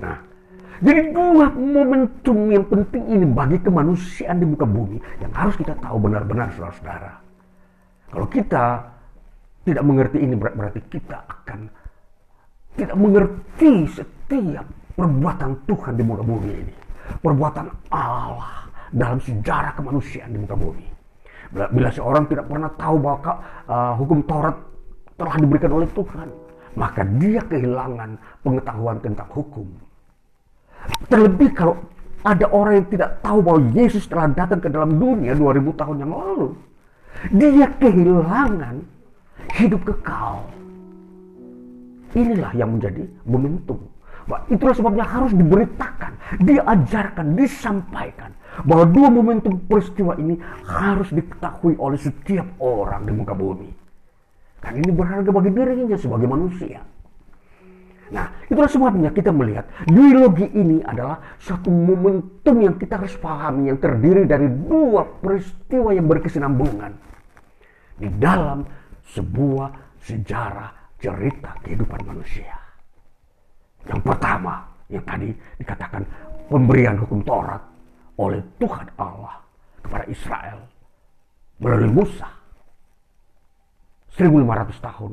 Nah, jadi dua momentum yang penting ini bagi kemanusiaan di muka bumi yang harus kita tahu benar-benar saudara-saudara. Kalau kita tidak mengerti ini berarti kita akan tidak mengerti setiap perbuatan Tuhan di muka bumi ini. Perbuatan Allah dalam sejarah kemanusiaan di muka bumi. Bila seorang tidak pernah tahu bahwa uh, hukum Taurat telah diberikan oleh Tuhan, maka dia kehilangan pengetahuan tentang hukum. Terlebih kalau ada orang yang tidak tahu bahwa Yesus telah datang ke dalam dunia 2000 tahun yang lalu. Dia kehilangan hidup kekal Inilah yang menjadi momentum. Itulah sebabnya harus diberitakan, diajarkan, disampaikan bahwa dua momentum peristiwa ini harus diketahui oleh setiap orang di muka bumi. Kan ini berharga bagi dirinya sebagai manusia. Nah, itulah sebabnya kita melihat geologi ini adalah satu momentum yang kita harus pahami yang terdiri dari dua peristiwa yang berkesinambungan di dalam sebuah sejarah cerita kehidupan manusia. Yang pertama, yang tadi dikatakan pemberian hukum Taurat oleh Tuhan Allah kepada Israel melalui Musa 1500 tahun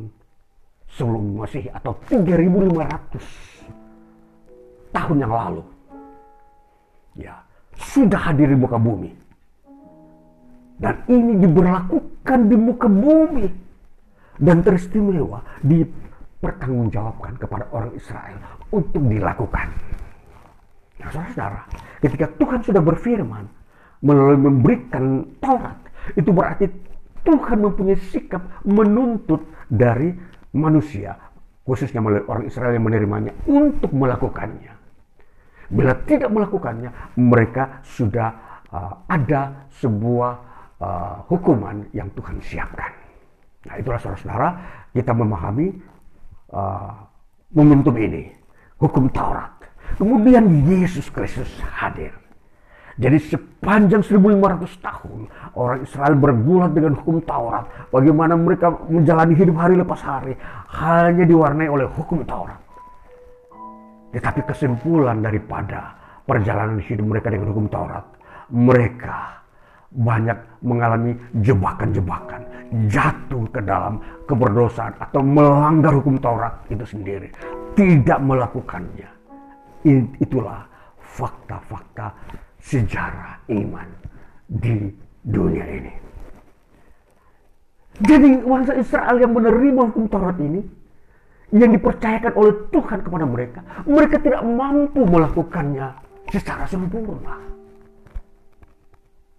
sebelum Masehi atau 3500 tahun yang lalu. Ya sudah hadir di muka bumi. Dan ini diberlakukan di muka bumi. Dan teristimewa dipertanggungjawabkan kepada orang Israel untuk dilakukan. Nah, saudara-saudara, ketika Tuhan sudah berfirman melalui memberikan Taurat, itu berarti Tuhan mempunyai sikap menuntut dari manusia, khususnya orang Israel yang menerimanya, untuk melakukannya. Bila tidak melakukannya, mereka sudah uh, ada sebuah uh, hukuman yang Tuhan siapkan. Nah, itulah saudara-saudara, kita memahami uh, momentum ini, hukum Taurat. Kemudian Yesus Kristus hadir. Jadi sepanjang 1500 tahun orang Israel bergulat dengan hukum Taurat. Bagaimana mereka menjalani hidup hari lepas hari hanya diwarnai oleh hukum Taurat. Tetapi kesimpulan daripada perjalanan hidup mereka dengan hukum Taurat, mereka banyak mengalami jebakan-jebakan, jatuh ke dalam keberdosaan atau melanggar hukum Taurat itu sendiri, tidak melakukannya Itulah fakta-fakta sejarah iman di dunia ini. Jadi bangsa Israel yang menerima hukum Taurat ini, yang dipercayakan oleh Tuhan kepada mereka, mereka tidak mampu melakukannya secara sempurna.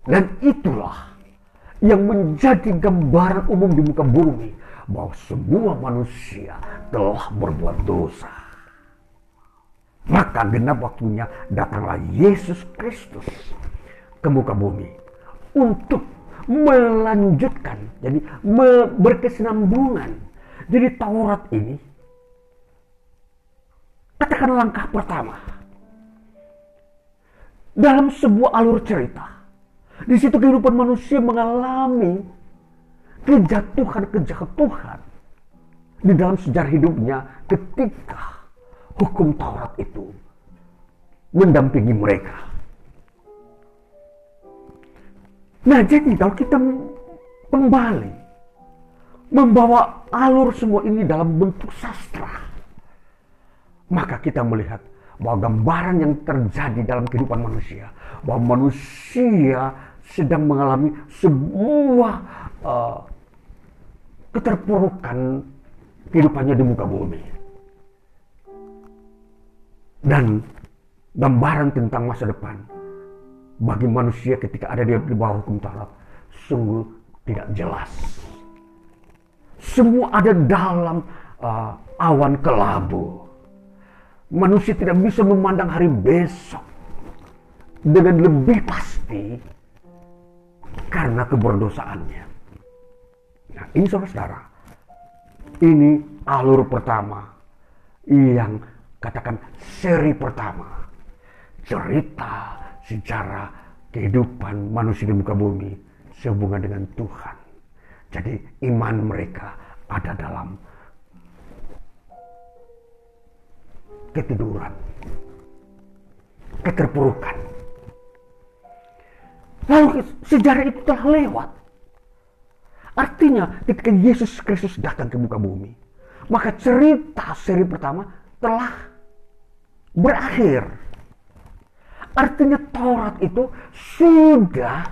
Dan itulah yang menjadi gambaran umum di muka bumi bahwa semua manusia telah berbuat dosa maka genap waktunya datanglah Yesus Kristus ke muka bumi untuk melanjutkan, jadi berkesinambungan. Jadi Taurat ini katakan langkah pertama dalam sebuah alur cerita. Di situ kehidupan manusia mengalami kejatuhan-kejatuhan di dalam sejarah hidupnya ketika hukum Taurat itu mendampingi mereka. Nah jadi kalau kita kembali membawa alur semua ini dalam bentuk sastra, maka kita melihat bahwa gambaran yang terjadi dalam kehidupan manusia, bahwa manusia sedang mengalami sebuah uh, keterpurukan kehidupannya di muka bumi dan gambaran tentang masa depan bagi manusia ketika ada di, bawah hukum Taurat sungguh tidak jelas. Semua ada dalam uh, awan kelabu. Manusia tidak bisa memandang hari besok dengan lebih pasti karena keberdosaannya. Nah, ini saudara-saudara, ini alur pertama yang katakan seri pertama cerita sejarah kehidupan manusia di muka bumi sehubungan dengan Tuhan. Jadi iman mereka ada dalam ketiduran, keterpurukan. Lalu sejarah itu telah lewat. Artinya ketika Yesus Kristus datang ke muka bumi, maka cerita seri pertama telah berakhir. Artinya Taurat itu sudah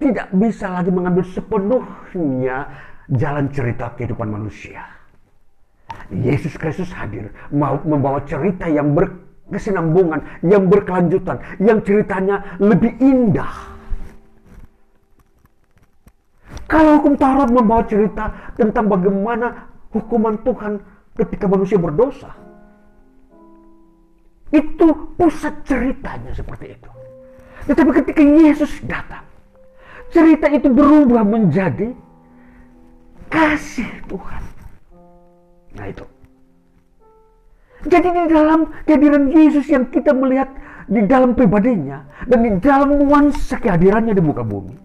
tidak bisa lagi mengambil sepenuhnya jalan cerita kehidupan manusia. Yesus Kristus hadir mau membawa cerita yang berkesinambungan, yang berkelanjutan, yang ceritanya lebih indah. Kalau hukum Taurat membawa cerita tentang bagaimana hukuman Tuhan ketika manusia berdosa, Itu pusat ceritanya seperti itu. Tetapi ketika Yesus datang, cerita itu berubah menjadi kasih Tuhan. Nah itu. Jadi di dalam kehadiran Yesus yang kita melihat di dalam pribadinya dan di dalam nuansa kehadirannya di muka bumi.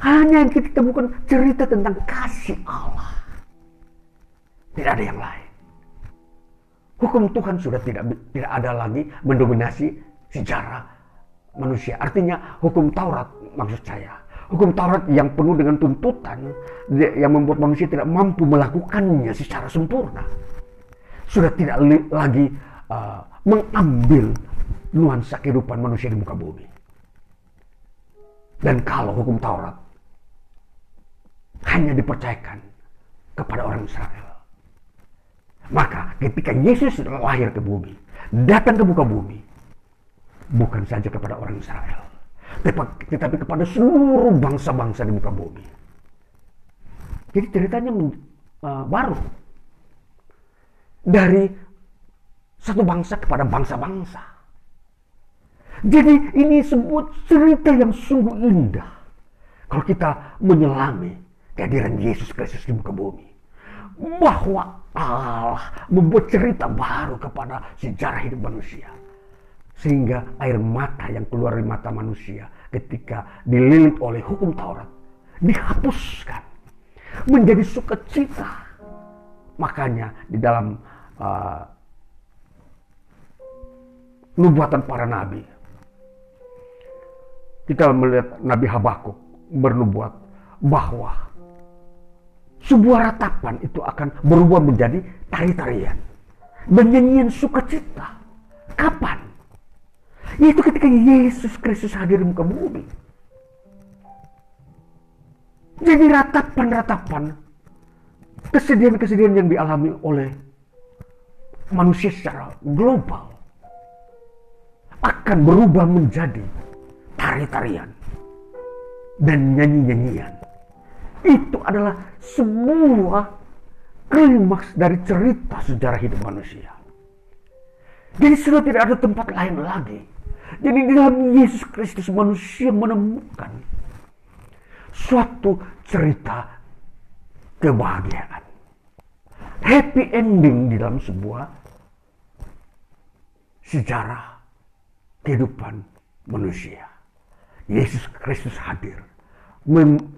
Hanya yang kita temukan cerita tentang kasih Allah. Tidak ada yang lain. Hukum Tuhan sudah tidak tidak ada lagi mendominasi sejarah manusia. Artinya hukum Taurat maksud saya. Hukum Taurat yang penuh dengan tuntutan yang membuat manusia tidak mampu melakukannya secara sempurna. Sudah tidak lagi uh, mengambil nuansa kehidupan manusia di muka bumi. Dan kalau hukum Taurat hanya dipercayakan kepada orang Israel. Maka ketika Yesus lahir ke bumi, datang ke muka bumi, bukan saja kepada orang Israel, tetapi kepada seluruh bangsa-bangsa di muka bumi. Jadi ceritanya uh, baru. Dari satu bangsa kepada bangsa-bangsa. Jadi ini sebuah cerita yang sungguh indah. Kalau kita menyelami kehadiran Yesus Kristus di muka bumi. Bahwa Allah membuat cerita baru kepada sejarah hidup manusia. Sehingga air mata yang keluar dari mata manusia ketika dililit oleh hukum Taurat dihapuskan menjadi sukacita. Makanya di dalam uh, nubuatan para nabi kita melihat Nabi Habakuk bernubuat bahwa sebuah ratapan itu akan berubah menjadi tari-tarian dan nyanyian sukacita. Kapan? Yaitu ketika Yesus Kristus hadir di muka bumi. Jadi ratapan-ratapan kesedihan-kesedihan yang dialami oleh manusia secara global akan berubah menjadi tari-tarian dan nyanyi-nyanyian. Itu adalah semua klimaks dari cerita sejarah hidup manusia. Jadi sudah tidak ada tempat lain lagi jadi di dalam Yesus Kristus manusia menemukan suatu cerita kebahagiaan. Happy ending di dalam sebuah sejarah kehidupan manusia. Yesus Kristus hadir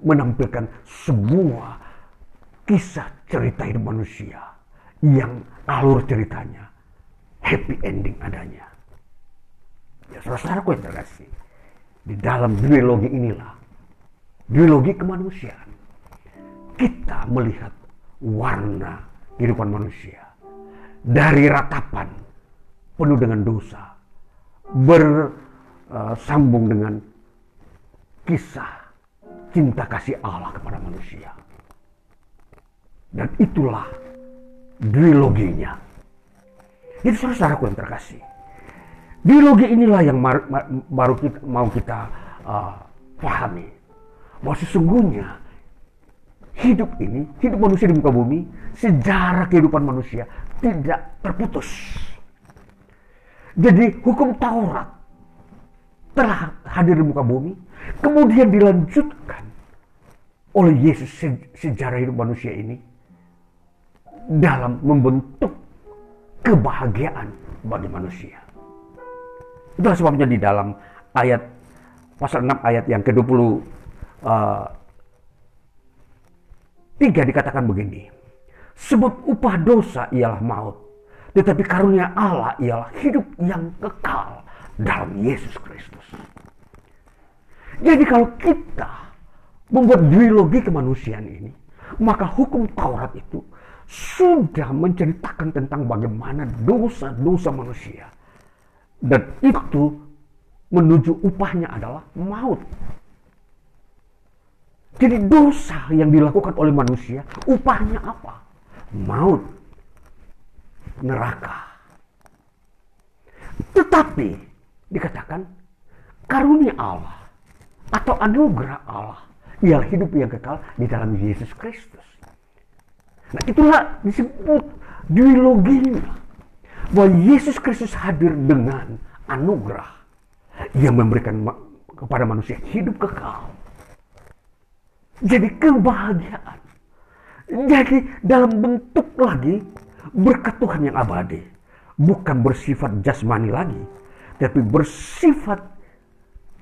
menampilkan sebuah kisah cerita hidup manusia yang alur ceritanya happy ending adanya. Ya saudara-saudaraku yang terkasih. Di dalam biologi inilah. Biologi kemanusiaan. Kita melihat warna kehidupan manusia. Dari ratapan penuh dengan dosa. Bersambung uh, dengan kisah cinta kasih Allah kepada manusia. Dan itulah biologinya. Jadi saudara-saudaraku yang terkasih. Biologi inilah yang baru kita, mau kita uh, pahami. Bahwa sesungguhnya hidup ini, hidup manusia di muka bumi, sejarah kehidupan manusia tidak terputus. Jadi hukum Taurat telah hadir di muka bumi, kemudian dilanjutkan oleh Yesus sejarah hidup manusia ini dalam membentuk kebahagiaan bagi manusia. Itulah sebabnya di dalam ayat pasal 6 ayat yang ke-20 uh, tiga dikatakan begini. Sebab upah dosa ialah maut. Tetapi karunia Allah ialah hidup yang kekal dalam Yesus Kristus. Jadi kalau kita membuat biologi kemanusiaan ini, maka hukum Taurat itu sudah menceritakan tentang bagaimana dosa-dosa manusia dan itu menuju upahnya adalah maut. Jadi dosa yang dilakukan oleh manusia, upahnya apa? Maut. Neraka. Tetapi dikatakan karunia Allah atau anugerah Allah ialah hidup yang kekal di dalam Yesus Kristus. Nah itulah disebut biologinya bahwa Yesus Kristus hadir dengan anugerah yang memberikan kepada manusia hidup kekal. Jadi kebahagiaan. Jadi dalam bentuk lagi berkat Tuhan yang abadi. Bukan bersifat jasmani lagi. Tapi bersifat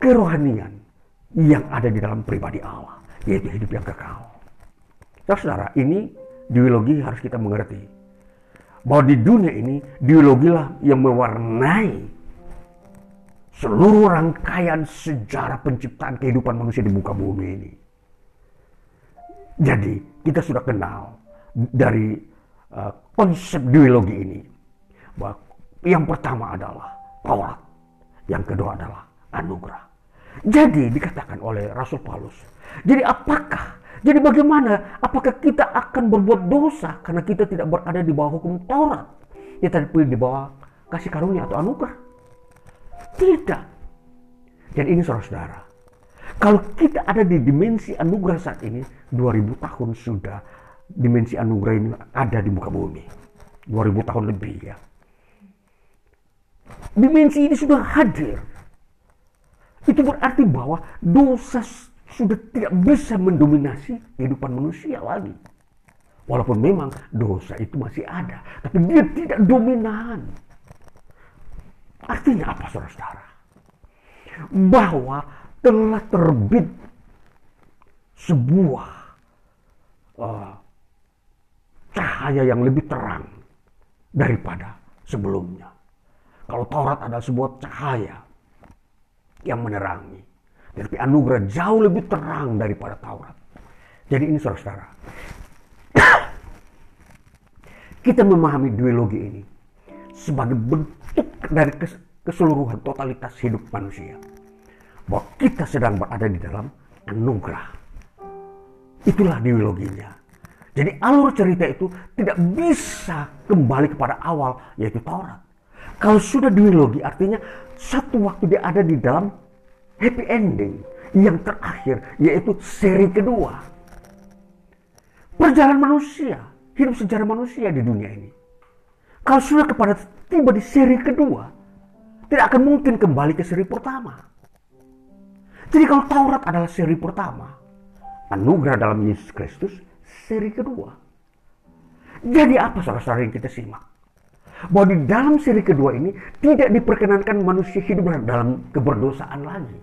kerohanian yang ada di dalam pribadi Allah. Yaitu hidup yang kekal. Saudara, ini ideologi harus kita mengerti. Bahwa di dunia ini, ideologilah yang mewarnai seluruh rangkaian sejarah penciptaan kehidupan manusia di muka bumi ini. Jadi, kita sudah kenal dari uh, konsep ideologi ini. Bahwa yang pertama adalah Taurat, yang kedua adalah anugerah. Jadi dikatakan oleh Rasul Paulus, jadi apakah jadi bagaimana? Apakah kita akan berbuat dosa karena kita tidak berada di bawah hukum Taurat? Ya tapi di bawah kasih karunia atau anugerah? Tidak. Dan ini saudara-saudara. Kalau kita ada di dimensi anugerah saat ini, 2000 tahun sudah dimensi anugerah ini ada di muka bumi. 2000 tahun lebih ya. Dimensi ini sudah hadir. Itu berarti bahwa dosa sudah tidak bisa mendominasi kehidupan manusia lagi. Walaupun memang dosa itu masih ada, tapi dia tidak dominan. Artinya apa saudara-saudara? Bahwa telah terbit sebuah uh, cahaya yang lebih terang daripada sebelumnya. Kalau Taurat adalah sebuah cahaya yang menerangi. Tapi anugerah jauh lebih terang daripada Taurat. Jadi ini saudara-saudara. Kita memahami ideologi ini sebagai bentuk dari keseluruhan totalitas hidup manusia. Bahwa kita sedang berada di dalam anugerah. Itulah ideologinya. Jadi alur cerita itu tidak bisa kembali kepada awal yaitu Taurat. Kalau sudah ideologi artinya satu waktu dia ada di dalam happy ending yang terakhir yaitu seri kedua. Perjalanan manusia, hidup sejarah manusia di dunia ini. Kalau sudah kepada tiba di seri kedua, tidak akan mungkin kembali ke seri pertama. Jadi kalau Taurat adalah seri pertama, anugerah dalam Yesus Kristus seri kedua. Jadi apa saudara-saudara yang kita simak? Bahwa di dalam seri kedua ini tidak diperkenankan manusia hidup dalam keberdosaan lagi.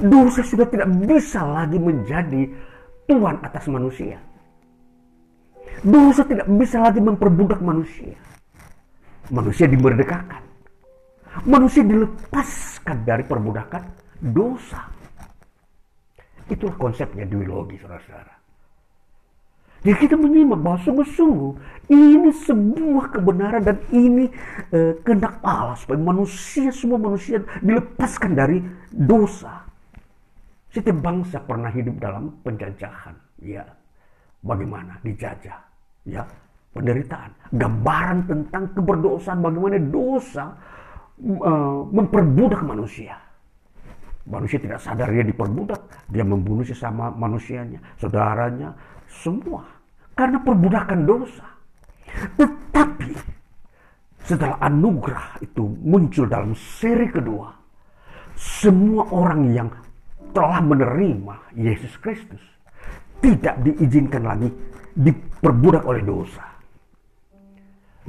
Dosa sudah tidak bisa lagi menjadi tuan atas manusia. Dosa tidak bisa lagi memperbudak manusia. Manusia dimerdekakan. Manusia dilepaskan dari perbudakan dosa. Itulah konsepnya ideologi, saudara-saudara. Jadi kita menyimak bahwa sungguh-sungguh ini sebuah kebenaran dan ini eh, kehendak Allah supaya manusia semua manusia dilepaskan dari dosa. Setiap bangsa pernah hidup dalam penjajahan, ya. Bagaimana dijajah, ya. Penderitaan, gambaran tentang keberdosaan bagaimana dosa uh, memperbudak manusia. Manusia tidak sadar dia diperbudak, dia membunuh sesama manusianya, saudaranya, semua karena perbudakan dosa. Tetapi setelah anugerah itu muncul dalam seri kedua, semua orang yang telah menerima Yesus Kristus tidak diizinkan lagi diperbudak oleh dosa.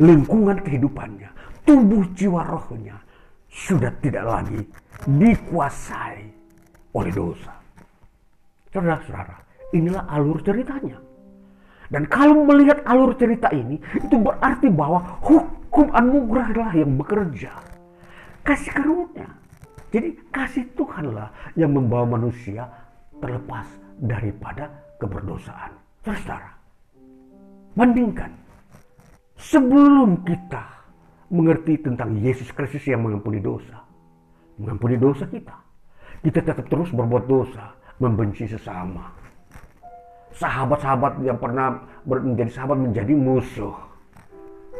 Lingkungan kehidupannya, tubuh jiwa rohnya sudah tidak lagi dikuasai oleh dosa. Saudara-saudara, inilah alur ceritanya. Dan kalau melihat alur cerita ini, itu berarti bahwa hukum anugerah yang bekerja. Kasih karunia jadi kasih Tuhanlah yang membawa manusia terlepas daripada keberdosaan. Saudara, bandingkan sebelum kita mengerti tentang Yesus Kristus yang mengampuni dosa, mengampuni dosa kita, kita tetap terus berbuat dosa, membenci sesama. Sahabat-sahabat yang pernah menjadi sahabat menjadi musuh.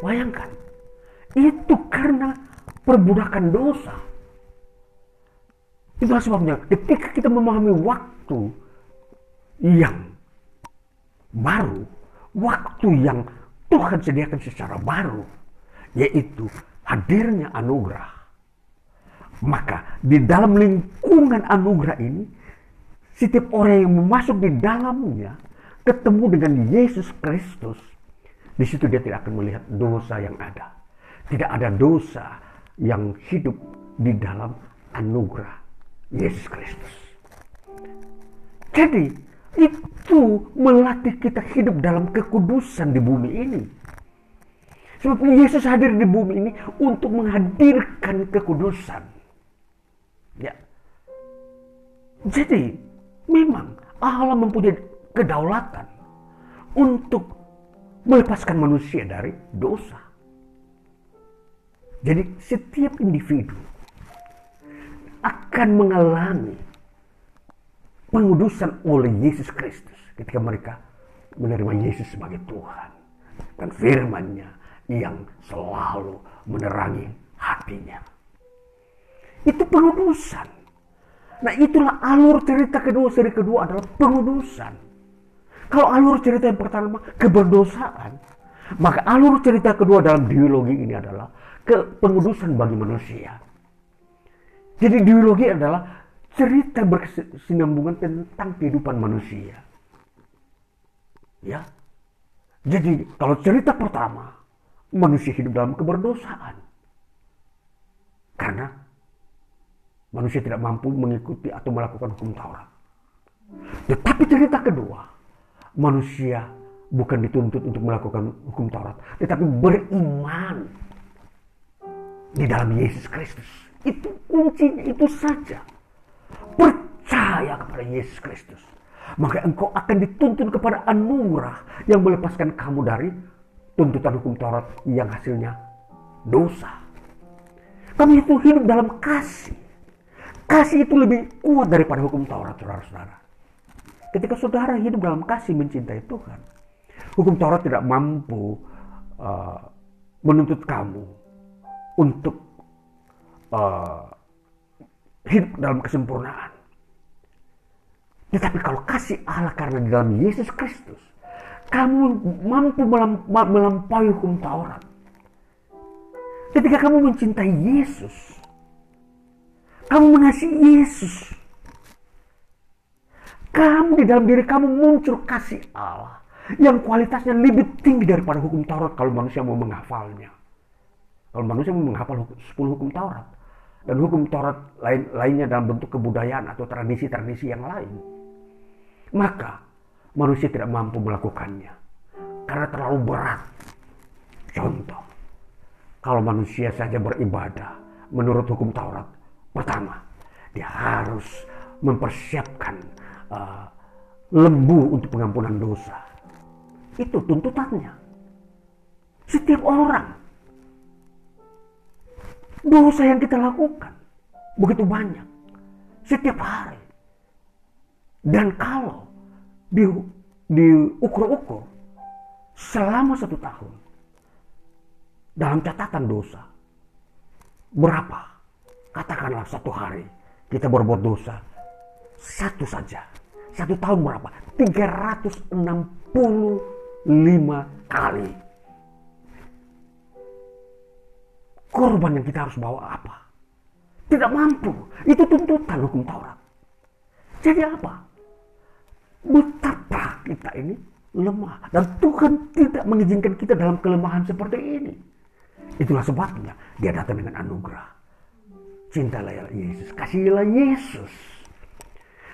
Bayangkan, itu karena perbudakan dosa Itulah sebabnya ketika kita memahami waktu yang baru, waktu yang Tuhan sediakan secara baru, yaitu hadirnya anugerah, maka di dalam lingkungan anugerah ini, setiap orang yang masuk di dalamnya ketemu dengan Yesus Kristus, di situ dia tidak akan melihat dosa yang ada. Tidak ada dosa yang hidup di dalam anugerah Yesus Kristus. Jadi, itu melatih kita hidup dalam kekudusan di bumi ini. Sebab Yesus hadir di bumi ini untuk menghadirkan kekudusan. Ya. Jadi, memang Allah mempunyai kedaulatan untuk melepaskan manusia dari dosa. Jadi, setiap individu akan mengalami pengudusan oleh Yesus Kristus ketika mereka menerima Yesus sebagai Tuhan dan firman-Nya yang selalu menerangi hatinya. Itu pengudusan. Nah itulah alur cerita kedua, seri kedua adalah pengudusan. Kalau alur cerita yang pertama keberdosaan, maka alur cerita kedua dalam dialogi ini adalah ke pengudusan bagi manusia. Jadi dialogi adalah cerita berkesinambungan tentang kehidupan manusia. Ya. Jadi kalau cerita pertama, manusia hidup dalam keberdosaan. Karena manusia tidak mampu mengikuti atau melakukan hukum Taurat. Tetapi cerita kedua, manusia bukan dituntut untuk melakukan hukum Taurat, tetapi beriman di dalam Yesus Kristus. Itu kuncinya, itu saja. Percaya kepada Yesus Kristus. Maka engkau akan dituntun kepada anugerah yang melepaskan kamu dari tuntutan hukum Taurat yang hasilnya dosa. Kami itu hidup dalam kasih. Kasih itu lebih kuat daripada hukum Taurat, saudara-saudara. Ketika saudara hidup dalam kasih mencintai Tuhan, hukum Taurat tidak mampu uh, menuntut kamu untuk uh, hidup dalam kesempurnaan. Tetapi kalau kasih Allah karena di dalam Yesus Kristus, kamu mampu melampaui hukum Taurat. Ketika kamu mencintai Yesus, kamu mengasihi Yesus, kamu di dalam diri kamu muncul kasih Allah yang kualitasnya lebih tinggi daripada hukum Taurat kalau manusia mau menghafalnya. Kalau manusia mau menghafal 10 hukum Taurat, dan hukum Taurat lain lainnya dalam bentuk kebudayaan atau tradisi-tradisi yang lain. Maka manusia tidak mampu melakukannya karena terlalu berat. Contoh, kalau manusia saja beribadah menurut hukum Taurat, pertama dia harus mempersiapkan uh, lembu untuk pengampunan dosa. Itu tuntutannya. Setiap orang Dosa yang kita lakukan begitu banyak setiap hari. Dan kalau di, diukur-ukur selama satu tahun dalam catatan dosa berapa? Katakanlah satu hari kita berbuat dosa satu saja. Satu tahun berapa? 365 kali. Korban yang kita harus bawa apa? Tidak mampu. Itu tuntutan hukum Taurat. Jadi apa? Betapa kita ini lemah. Dan Tuhan tidak mengizinkan kita dalam kelemahan seperti ini. Itulah sebabnya dia datang dengan anugerah. Cintalah Yesus. Kasihilah Yesus.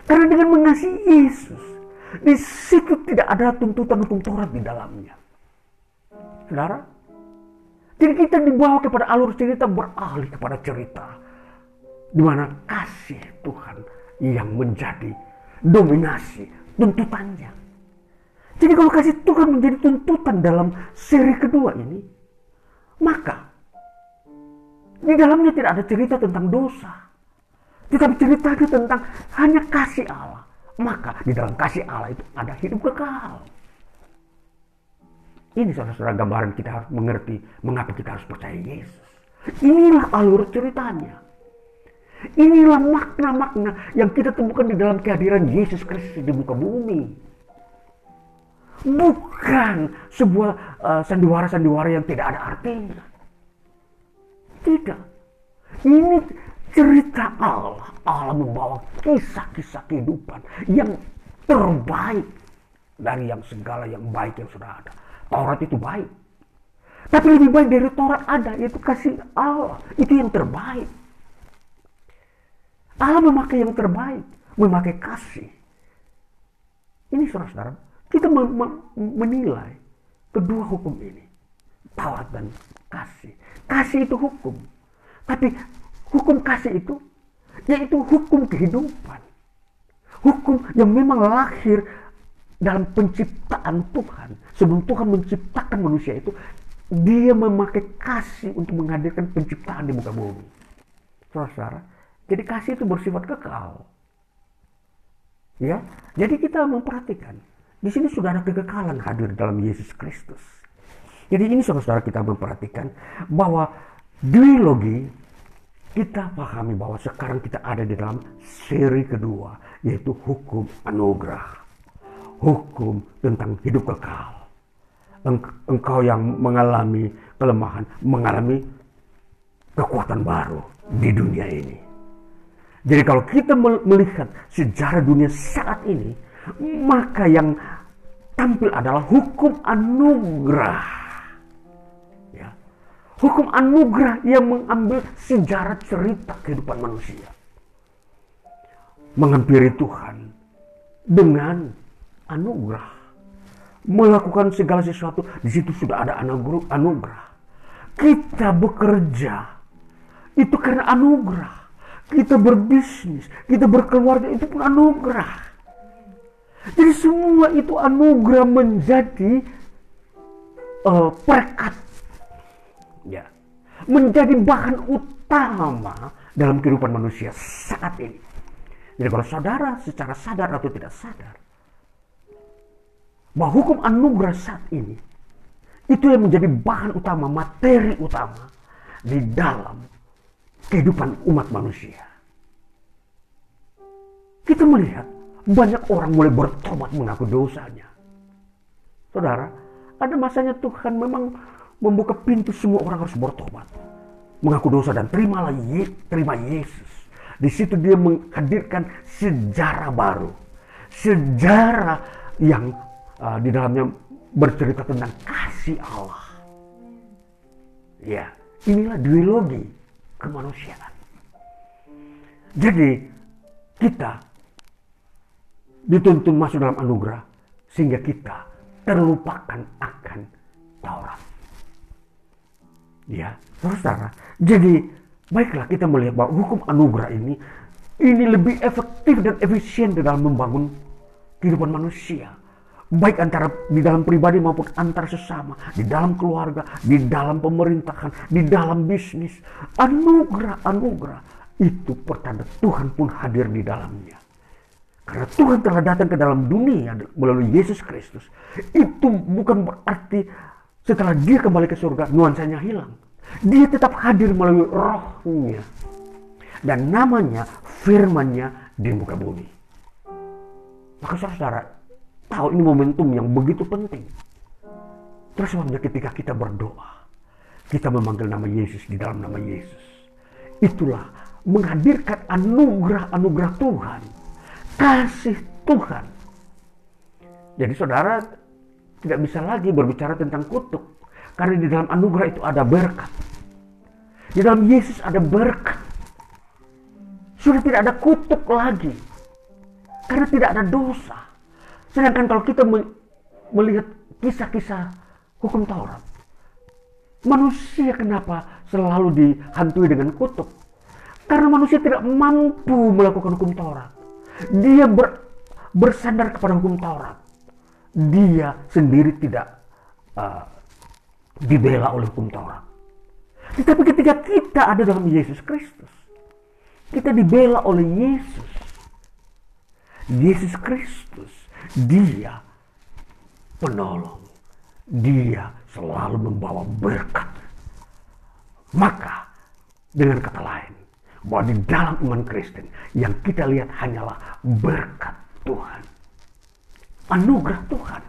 Karena dengan mengasihi Yesus. Di situ tidak ada tuntutan hukum Taurat di dalamnya. Saudara, jadi kita dibawa kepada alur cerita beralih kepada cerita. Di mana kasih Tuhan yang menjadi dominasi tuntutannya. Jadi kalau kasih Tuhan menjadi tuntutan dalam seri kedua ini, maka di dalamnya tidak ada cerita tentang dosa. Tetapi ceritanya tentang hanya kasih Allah. Maka di dalam kasih Allah itu ada hidup kekal. Ini saudara-saudara gambaran kita harus mengerti mengapa kita harus percaya Yesus. Inilah alur ceritanya. Inilah makna-makna yang kita temukan di dalam kehadiran Yesus Kristus di muka bumi. Bukan sebuah uh, sandiwara-sandiwara yang tidak ada artinya. Tidak. Ini cerita Allah. Allah membawa kisah-kisah kehidupan yang terbaik dari yang segala yang baik yang sudah ada. Taurat itu baik. Tapi lebih baik dari Taurat ada, yaitu kasih Allah. Itu yang terbaik. Allah memakai yang terbaik, memakai kasih. Ini saudara-saudara, kita menilai kedua hukum ini. Taurat dan kasih. Kasih itu hukum. Tapi hukum kasih itu yaitu hukum kehidupan. Hukum yang memang lahir dalam penciptaan Tuhan. Sebelum Tuhan menciptakan manusia itu, dia memakai kasih untuk menghadirkan penciptaan di muka bumi. Saudara, jadi kasih itu bersifat kekal. Ya, jadi kita memperhatikan. Di sini sudah ada kekekalan hadir dalam Yesus Kristus. Jadi ini saudara-saudara kita memperhatikan bahwa duologi kita pahami bahwa sekarang kita ada di dalam seri kedua yaitu hukum anugerah. Hukum tentang hidup kekal. Engkau yang mengalami kelemahan, mengalami kekuatan baru di dunia ini. Jadi kalau kita melihat sejarah dunia saat ini, maka yang tampil adalah hukum anugerah Hukum anugerah yang mengambil sejarah cerita kehidupan manusia. Menghampiri Tuhan dengan anugerah. Melakukan segala sesuatu, di situ sudah ada anugerah. Kita bekerja, itu karena anugerah. Kita berbisnis, kita berkeluarga, itu pun anugerah. Jadi semua itu anugerah menjadi uh, perekat ya menjadi bahan utama dalam kehidupan manusia saat ini. Jadi kalau saudara secara sadar atau tidak sadar bahwa hukum anugerah saat ini itu yang menjadi bahan utama, materi utama di dalam kehidupan umat manusia. Kita melihat banyak orang mulai bertobat mengaku dosanya. Saudara, ada masanya Tuhan memang membuka pintu semua orang harus bertobat. Mengaku dosa dan terimalah Ye, terima Yesus. Di situ dia menghadirkan sejarah baru. Sejarah yang uh, di dalamnya bercerita tentang kasih Allah. Ya, inilah duologi kemanusiaan. Jadi kita dituntun masuk dalam anugerah sehingga kita terlupakan akan Taurat. Ya, saudara. Jadi baiklah kita melihat bahwa hukum anugerah ini ini lebih efektif dan efisien dalam membangun kehidupan manusia. Baik antara di dalam pribadi maupun antar sesama, di dalam keluarga, di dalam pemerintahan, di dalam bisnis. Anugerah, anugerah itu pertanda Tuhan pun hadir di dalamnya. Karena Tuhan telah datang ke dalam dunia melalui Yesus Kristus. Itu bukan berarti setelah dia kembali ke surga, nuansanya hilang. Dia tetap hadir melalui rohnya. Dan namanya, firmannya di muka bumi. Maka saudara, tahu ini momentum yang begitu penting. Terus sebabnya ketika kita berdoa, kita memanggil nama Yesus di dalam nama Yesus. Itulah menghadirkan anugerah-anugerah Tuhan. Kasih Tuhan. Jadi saudara tidak bisa lagi berbicara tentang kutuk. Karena di dalam anugerah itu ada berkat. Di dalam Yesus ada berkat. Sudah tidak ada kutuk lagi. Karena tidak ada dosa. Sedangkan kalau kita melihat kisah-kisah hukum Taurat. Manusia kenapa selalu dihantui dengan kutuk? Karena manusia tidak mampu melakukan hukum Taurat. Dia ber, bersandar kepada hukum Taurat dia sendiri tidak uh, dibela oleh hukum Taurat. Tetapi ketika kita ada dalam Yesus Kristus, kita dibela oleh Yesus. Yesus Kristus, dia penolong. Dia selalu membawa berkat. Maka, dengan kata lain, bahwa di dalam iman Kristen yang kita lihat hanyalah berkat Tuhan anugerah Tuhan.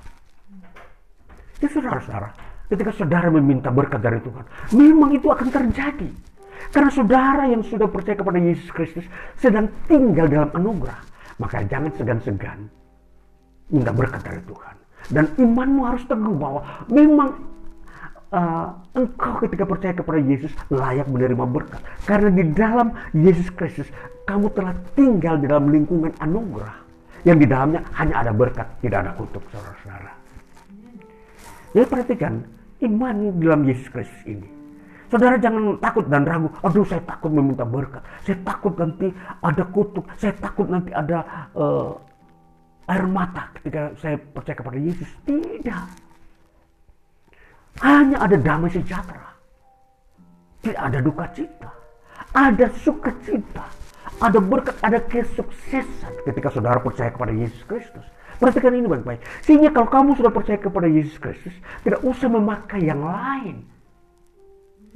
Ya saudara-saudara, ketika saudara meminta berkat dari Tuhan, memang itu akan terjadi. Karena saudara yang sudah percaya kepada Yesus Kristus sedang tinggal dalam anugerah. Maka jangan segan-segan minta berkat dari Tuhan. Dan imanmu harus teguh bahwa memang uh, engkau ketika percaya kepada Yesus layak menerima berkat. Karena di dalam Yesus Kristus kamu telah tinggal di dalam lingkungan anugerah. Yang di dalamnya hanya ada berkat, tidak ada kutuk, saudara-saudara. Jadi perhatikan, iman dalam Yesus Kristus ini. Saudara jangan takut dan ragu, aduh saya takut meminta berkat, saya takut nanti ada kutuk, saya takut nanti ada uh, air mata ketika saya percaya kepada Yesus. Tidak. Hanya ada damai sejahtera. Tidak ada duka cita. Ada sukacita. Ada berkat, ada kesuksesan ketika saudara percaya kepada Yesus Kristus. Perhatikan ini baik-baik. Sehingga kalau kamu sudah percaya kepada Yesus Kristus, tidak usah memakai yang lain.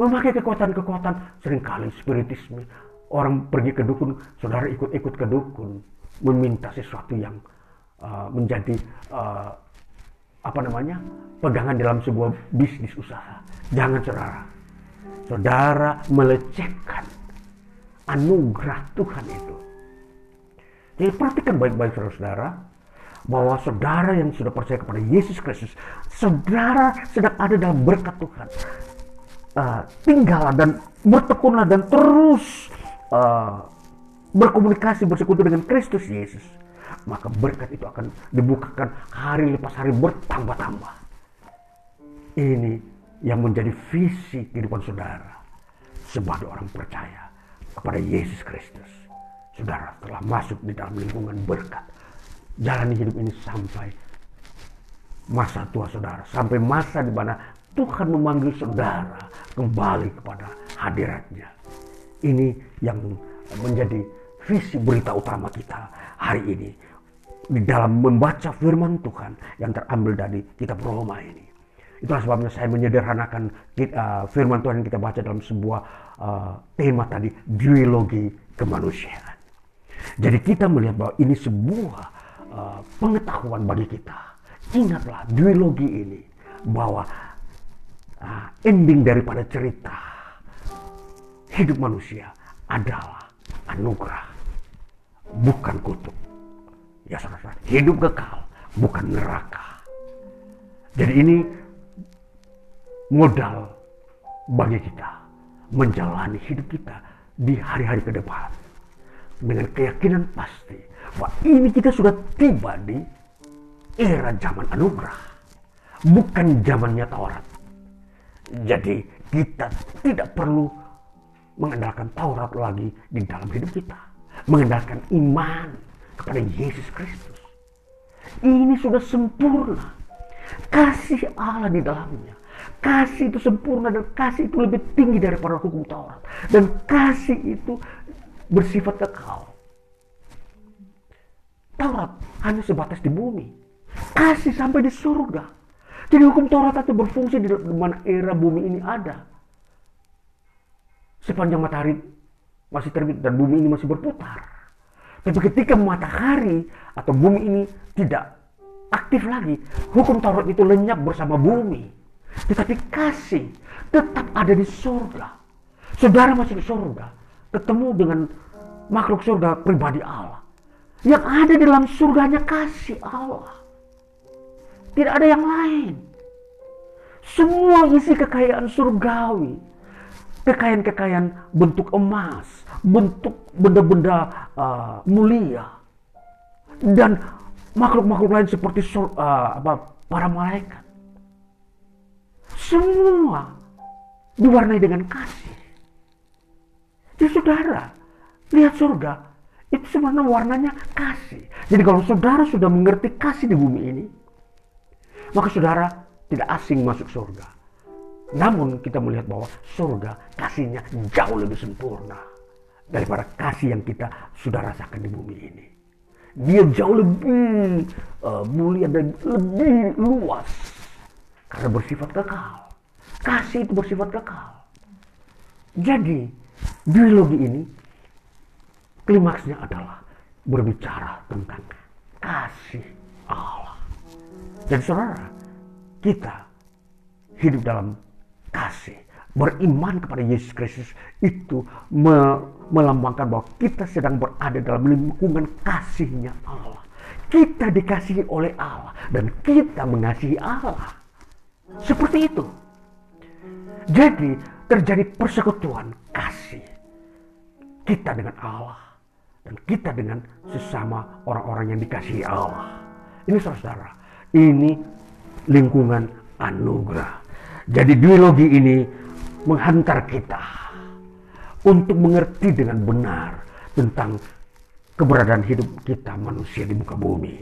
Memakai kekuatan-kekuatan sering kali spiritisme. Orang pergi ke dukun, saudara ikut-ikut ke dukun. Meminta sesuatu yang uh, menjadi uh, apa namanya pegangan dalam sebuah bisnis usaha. Jangan saudara. Saudara melecehkan anugerah Tuhan itu. Jadi perhatikan baik-baik saudara-saudara bahwa saudara yang sudah percaya kepada Yesus Kristus, saudara sedang ada dalam berkat Tuhan. Uh, tinggallah dan bertekunlah dan terus uh, berkomunikasi bersekutu dengan Kristus Yesus. Maka berkat itu akan dibukakan hari lepas hari bertambah-tambah. Ini yang menjadi visi kehidupan saudara sebagai orang percaya kepada Yesus Kristus. Saudara telah masuk di dalam lingkungan berkat jalani hidup ini sampai masa tua saudara, sampai masa di mana Tuhan memanggil saudara kembali kepada hadiratnya. Ini yang menjadi visi berita utama kita hari ini di dalam membaca firman Tuhan yang terambil dari kitab Roma ini. Itulah sebabnya saya menyederhanakan uh, firman Tuhan yang kita baca dalam sebuah uh, tema tadi, biologi kemanusiaan. Jadi kita melihat bahwa ini sebuah uh, pengetahuan bagi kita. Ingatlah duologi ini bahwa uh, ending daripada cerita hidup manusia adalah anugerah, bukan kutuk. Ya saudara, hidup kekal, bukan neraka. Jadi ini modal bagi kita menjalani hidup kita di hari-hari ke depan dengan keyakinan pasti Wah, ini kita sudah tiba di era zaman anugerah. Bukan zamannya Taurat. Jadi kita tidak perlu mengandalkan Taurat lagi di dalam hidup kita. Mengandalkan iman kepada Yesus Kristus. Ini sudah sempurna. Kasih Allah di dalamnya. Kasih itu sempurna dan kasih itu lebih tinggi daripada hukum Taurat. Dan kasih itu bersifat kekal. Taurat hanya sebatas di bumi. Kasih sampai di surga. Jadi hukum Taurat itu berfungsi di mana era bumi ini ada. Sepanjang matahari masih terbit dan bumi ini masih berputar. Tapi ketika matahari atau bumi ini tidak aktif lagi, hukum Taurat itu lenyap bersama bumi. Tetapi kasih tetap ada di surga. Saudara masih di surga, ketemu dengan makhluk surga pribadi Allah. Yang ada di dalam surganya kasih Allah. Tidak ada yang lain. Semua isi kekayaan surgawi. Kekayaan-kekayaan bentuk emas, bentuk benda-benda uh, mulia. Dan makhluk-makhluk lain seperti uh, apa, para malaikat. Semua diwarnai dengan kasih. Jadi saudara, lihat surga, itu sebenarnya warnanya kasih. Jadi kalau saudara sudah mengerti kasih di bumi ini, maka saudara tidak asing masuk surga. Namun kita melihat bahwa surga kasihnya jauh lebih sempurna daripada kasih yang kita sudah rasakan di bumi ini. Dia jauh lebih uh, mulia dan lebih luas karena bersifat kekal. Kasih itu bersifat kekal. Jadi biologi ini klimaksnya adalah berbicara tentang kasih Allah. Jadi saudara, kita hidup dalam kasih beriman kepada Yesus Kristus itu me melambangkan bahwa kita sedang berada dalam lingkungan kasihnya Allah. Kita dikasihi oleh Allah dan kita mengasihi Allah. Seperti itu. Jadi terjadi persekutuan kasih kita dengan Allah dan kita dengan sesama orang-orang yang dikasihi Allah. Ini saudara, ini lingkungan anugerah. Jadi duologi ini menghantar kita untuk mengerti dengan benar tentang keberadaan hidup kita manusia di muka bumi.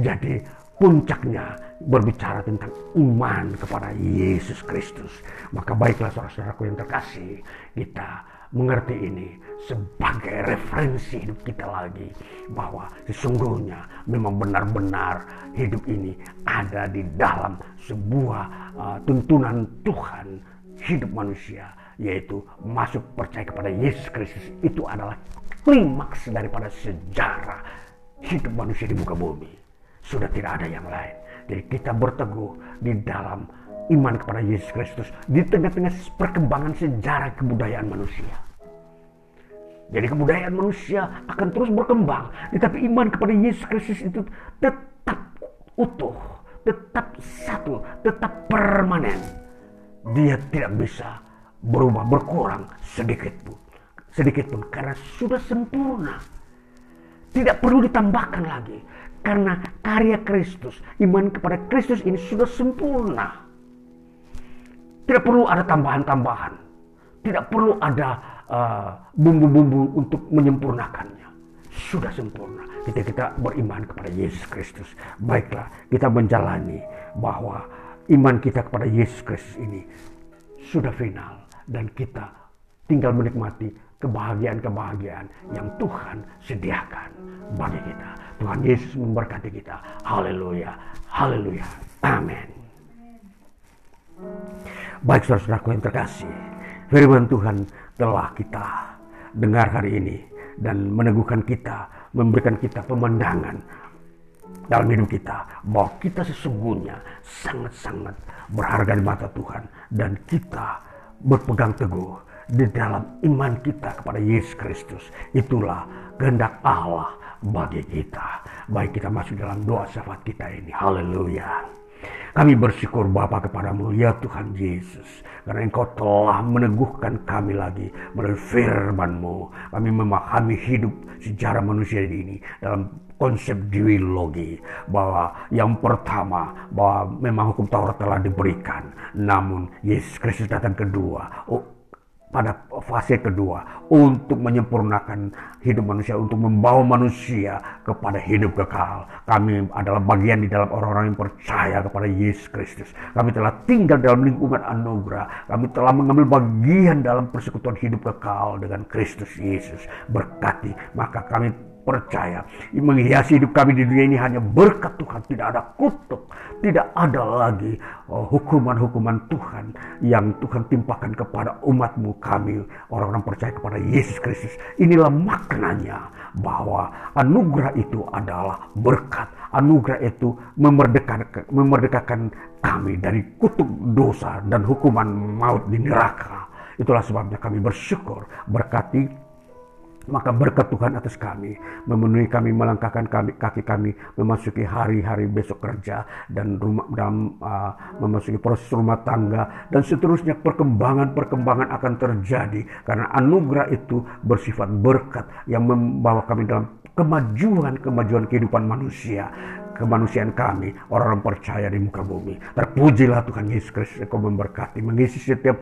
Jadi puncaknya berbicara tentang iman kepada Yesus Kristus. Maka baiklah saudara-saudaraku yang terkasih, kita mengerti ini sebagai referensi hidup kita lagi bahwa sesungguhnya memang benar-benar hidup ini ada di dalam sebuah uh, tuntunan Tuhan hidup manusia yaitu masuk percaya kepada Yesus Kristus itu adalah klimaks daripada sejarah hidup manusia di muka bumi sudah tidak ada yang lain jadi kita berteguh di dalam iman kepada Yesus Kristus di tengah-tengah perkembangan sejarah kebudayaan manusia. Jadi kebudayaan manusia akan terus berkembang, tetapi iman kepada Yesus Kristus itu tetap utuh, tetap satu, tetap permanen. Dia tidak bisa berubah, berkurang sedikit pun. Sedikit pun karena sudah sempurna. Tidak perlu ditambahkan lagi. Karena karya Kristus, iman kepada Kristus ini sudah sempurna. Tidak perlu ada tambahan-tambahan. Tidak perlu ada uh, bumbu-bumbu uh, untuk menyempurnakannya. Sudah sempurna. Kita kita beriman kepada Yesus Kristus. Baiklah, kita menjalani bahwa iman kita kepada Yesus Kristus ini sudah final dan kita tinggal menikmati kebahagiaan-kebahagiaan yang Tuhan sediakan bagi kita. Tuhan Yesus memberkati kita. Haleluya. Haleluya. Amin. Baik saudara-saudaraku yang terkasih. Firman Tuhan telah kita dengar hari ini. Dan meneguhkan kita. Memberikan kita pemandangan dalam hidup kita bahwa kita sesungguhnya sangat-sangat berharga di mata Tuhan dan kita berpegang teguh di dalam iman kita kepada Yesus Kristus. Itulah kehendak Allah bagi kita. Baik kita masuk dalam doa syafaat kita ini. Haleluya. Kami bersyukur Bapa kepadamu ya Tuhan Yesus. Karena engkau telah meneguhkan kami lagi melalui firmanmu. Kami memahami hidup sejarah manusia ini dalam konsep diwilogi bahwa yang pertama bahwa memang hukum Taurat telah diberikan namun Yesus Kristus datang kedua oh, pada fase kedua untuk menyempurnakan hidup manusia untuk membawa manusia kepada hidup kekal. Kami adalah bagian di dalam orang-orang yang percaya kepada Yesus Kristus. Kami telah tinggal dalam lingkungan anugerah. Kami telah mengambil bagian dalam persekutuan hidup kekal dengan Kristus Yesus. Berkati, maka kami percaya. Menghiasi hidup kami di dunia ini hanya berkat Tuhan. Tidak ada kutuk tidak ada lagi oh, hukuman-hukuman Tuhan yang Tuhan timpakan kepada umatmu kami. Orang-orang percaya kepada Yesus Kristus. Inilah maknanya bahwa anugerah itu adalah berkat. Anugerah itu memerdekakan, memerdekakan kami dari kutuk dosa dan hukuman maut di neraka. Itulah sebabnya kami bersyukur berkati maka berkat Tuhan atas kami, memenuhi kami, melangkahkan kami, kaki kami memasuki hari-hari besok kerja dan rumah dalam uh, memasuki proses rumah tangga dan seterusnya perkembangan-perkembangan akan terjadi karena anugerah itu bersifat berkat yang membawa kami dalam kemajuan-kemajuan kehidupan manusia kemanusiaan kami, orang-orang percaya di muka bumi. Terpujilah Tuhan Yesus Kristus, Engkau memberkati, mengisi setiap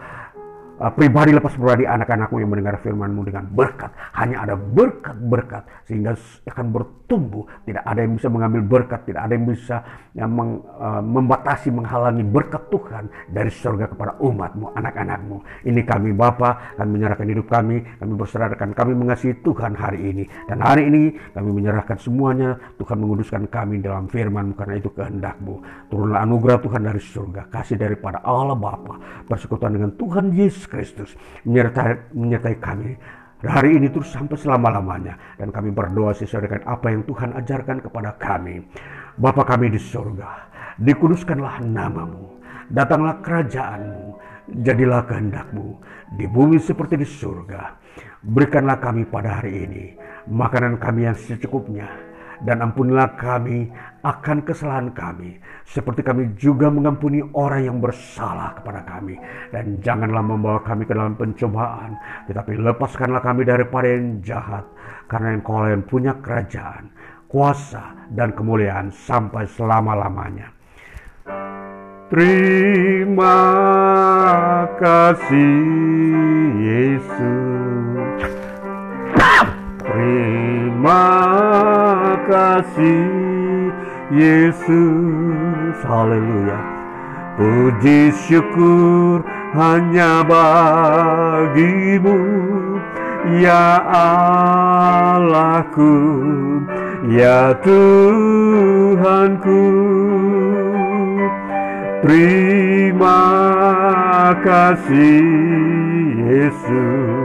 uh, pribadi lepas pribadi anak-anakmu yang mendengar firmanmu dengan berkat. Hanya ada berkat-berkat sehingga akan bertumbuh. Tidak ada yang bisa mengambil berkat, tidak ada yang bisa yang meng, uh, membatasi, menghalangi berkat Tuhan dari surga kepada umatmu, anak-anakmu. Ini kami Bapa, kami menyerahkan hidup kami, kami berserahkan, kami mengasihi Tuhan hari ini. Dan hari ini kami menyerahkan semuanya, Tuhan menguduskan kami dalam firmanmu karena itu kehendakmu. Turunlah anugerah Tuhan dari surga, kasih daripada Allah Bapa, persekutuan dengan Tuhan Yesus Kristus menyertai, menyertai kami. Hari ini terus sampai selama-lamanya. Dan kami berdoa sesuai dengan apa yang Tuhan ajarkan kepada kami. Bapa kami di surga dikuduskanlah namamu. Datanglah kerajaanmu. Jadilah kehendakmu di bumi seperti di surga. Berikanlah kami pada hari ini makanan kami yang secukupnya dan ampunilah kami akan kesalahan kami seperti kami juga mengampuni orang yang bersalah kepada kami. Dan janganlah membawa kami ke dalam pencobaan tetapi lepaskanlah kami daripada yang jahat karena engkau yang punya kerajaan kuasa dan kemuliaan sampai selama-lamanya. Terima kasih Yesus Terima kasih Yesus. Haleluya. Puji syukur hanya bagimu. Ya Allahku Ya Tuhanku. Terima kasih Yesus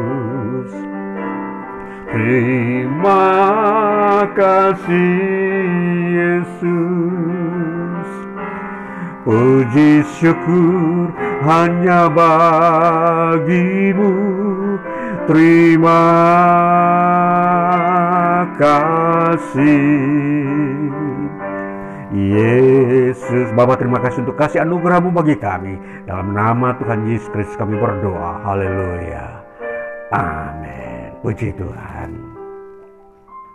Terima kasih Yesus. Puji syukur hanya bagimu. Terima kasih. Yesus Bapa terima kasih untuk kasih anugerahmu bagi kami. Dalam nama Tuhan Yesus Kristus kami berdoa. Haleluya. Amin Puji Tuhan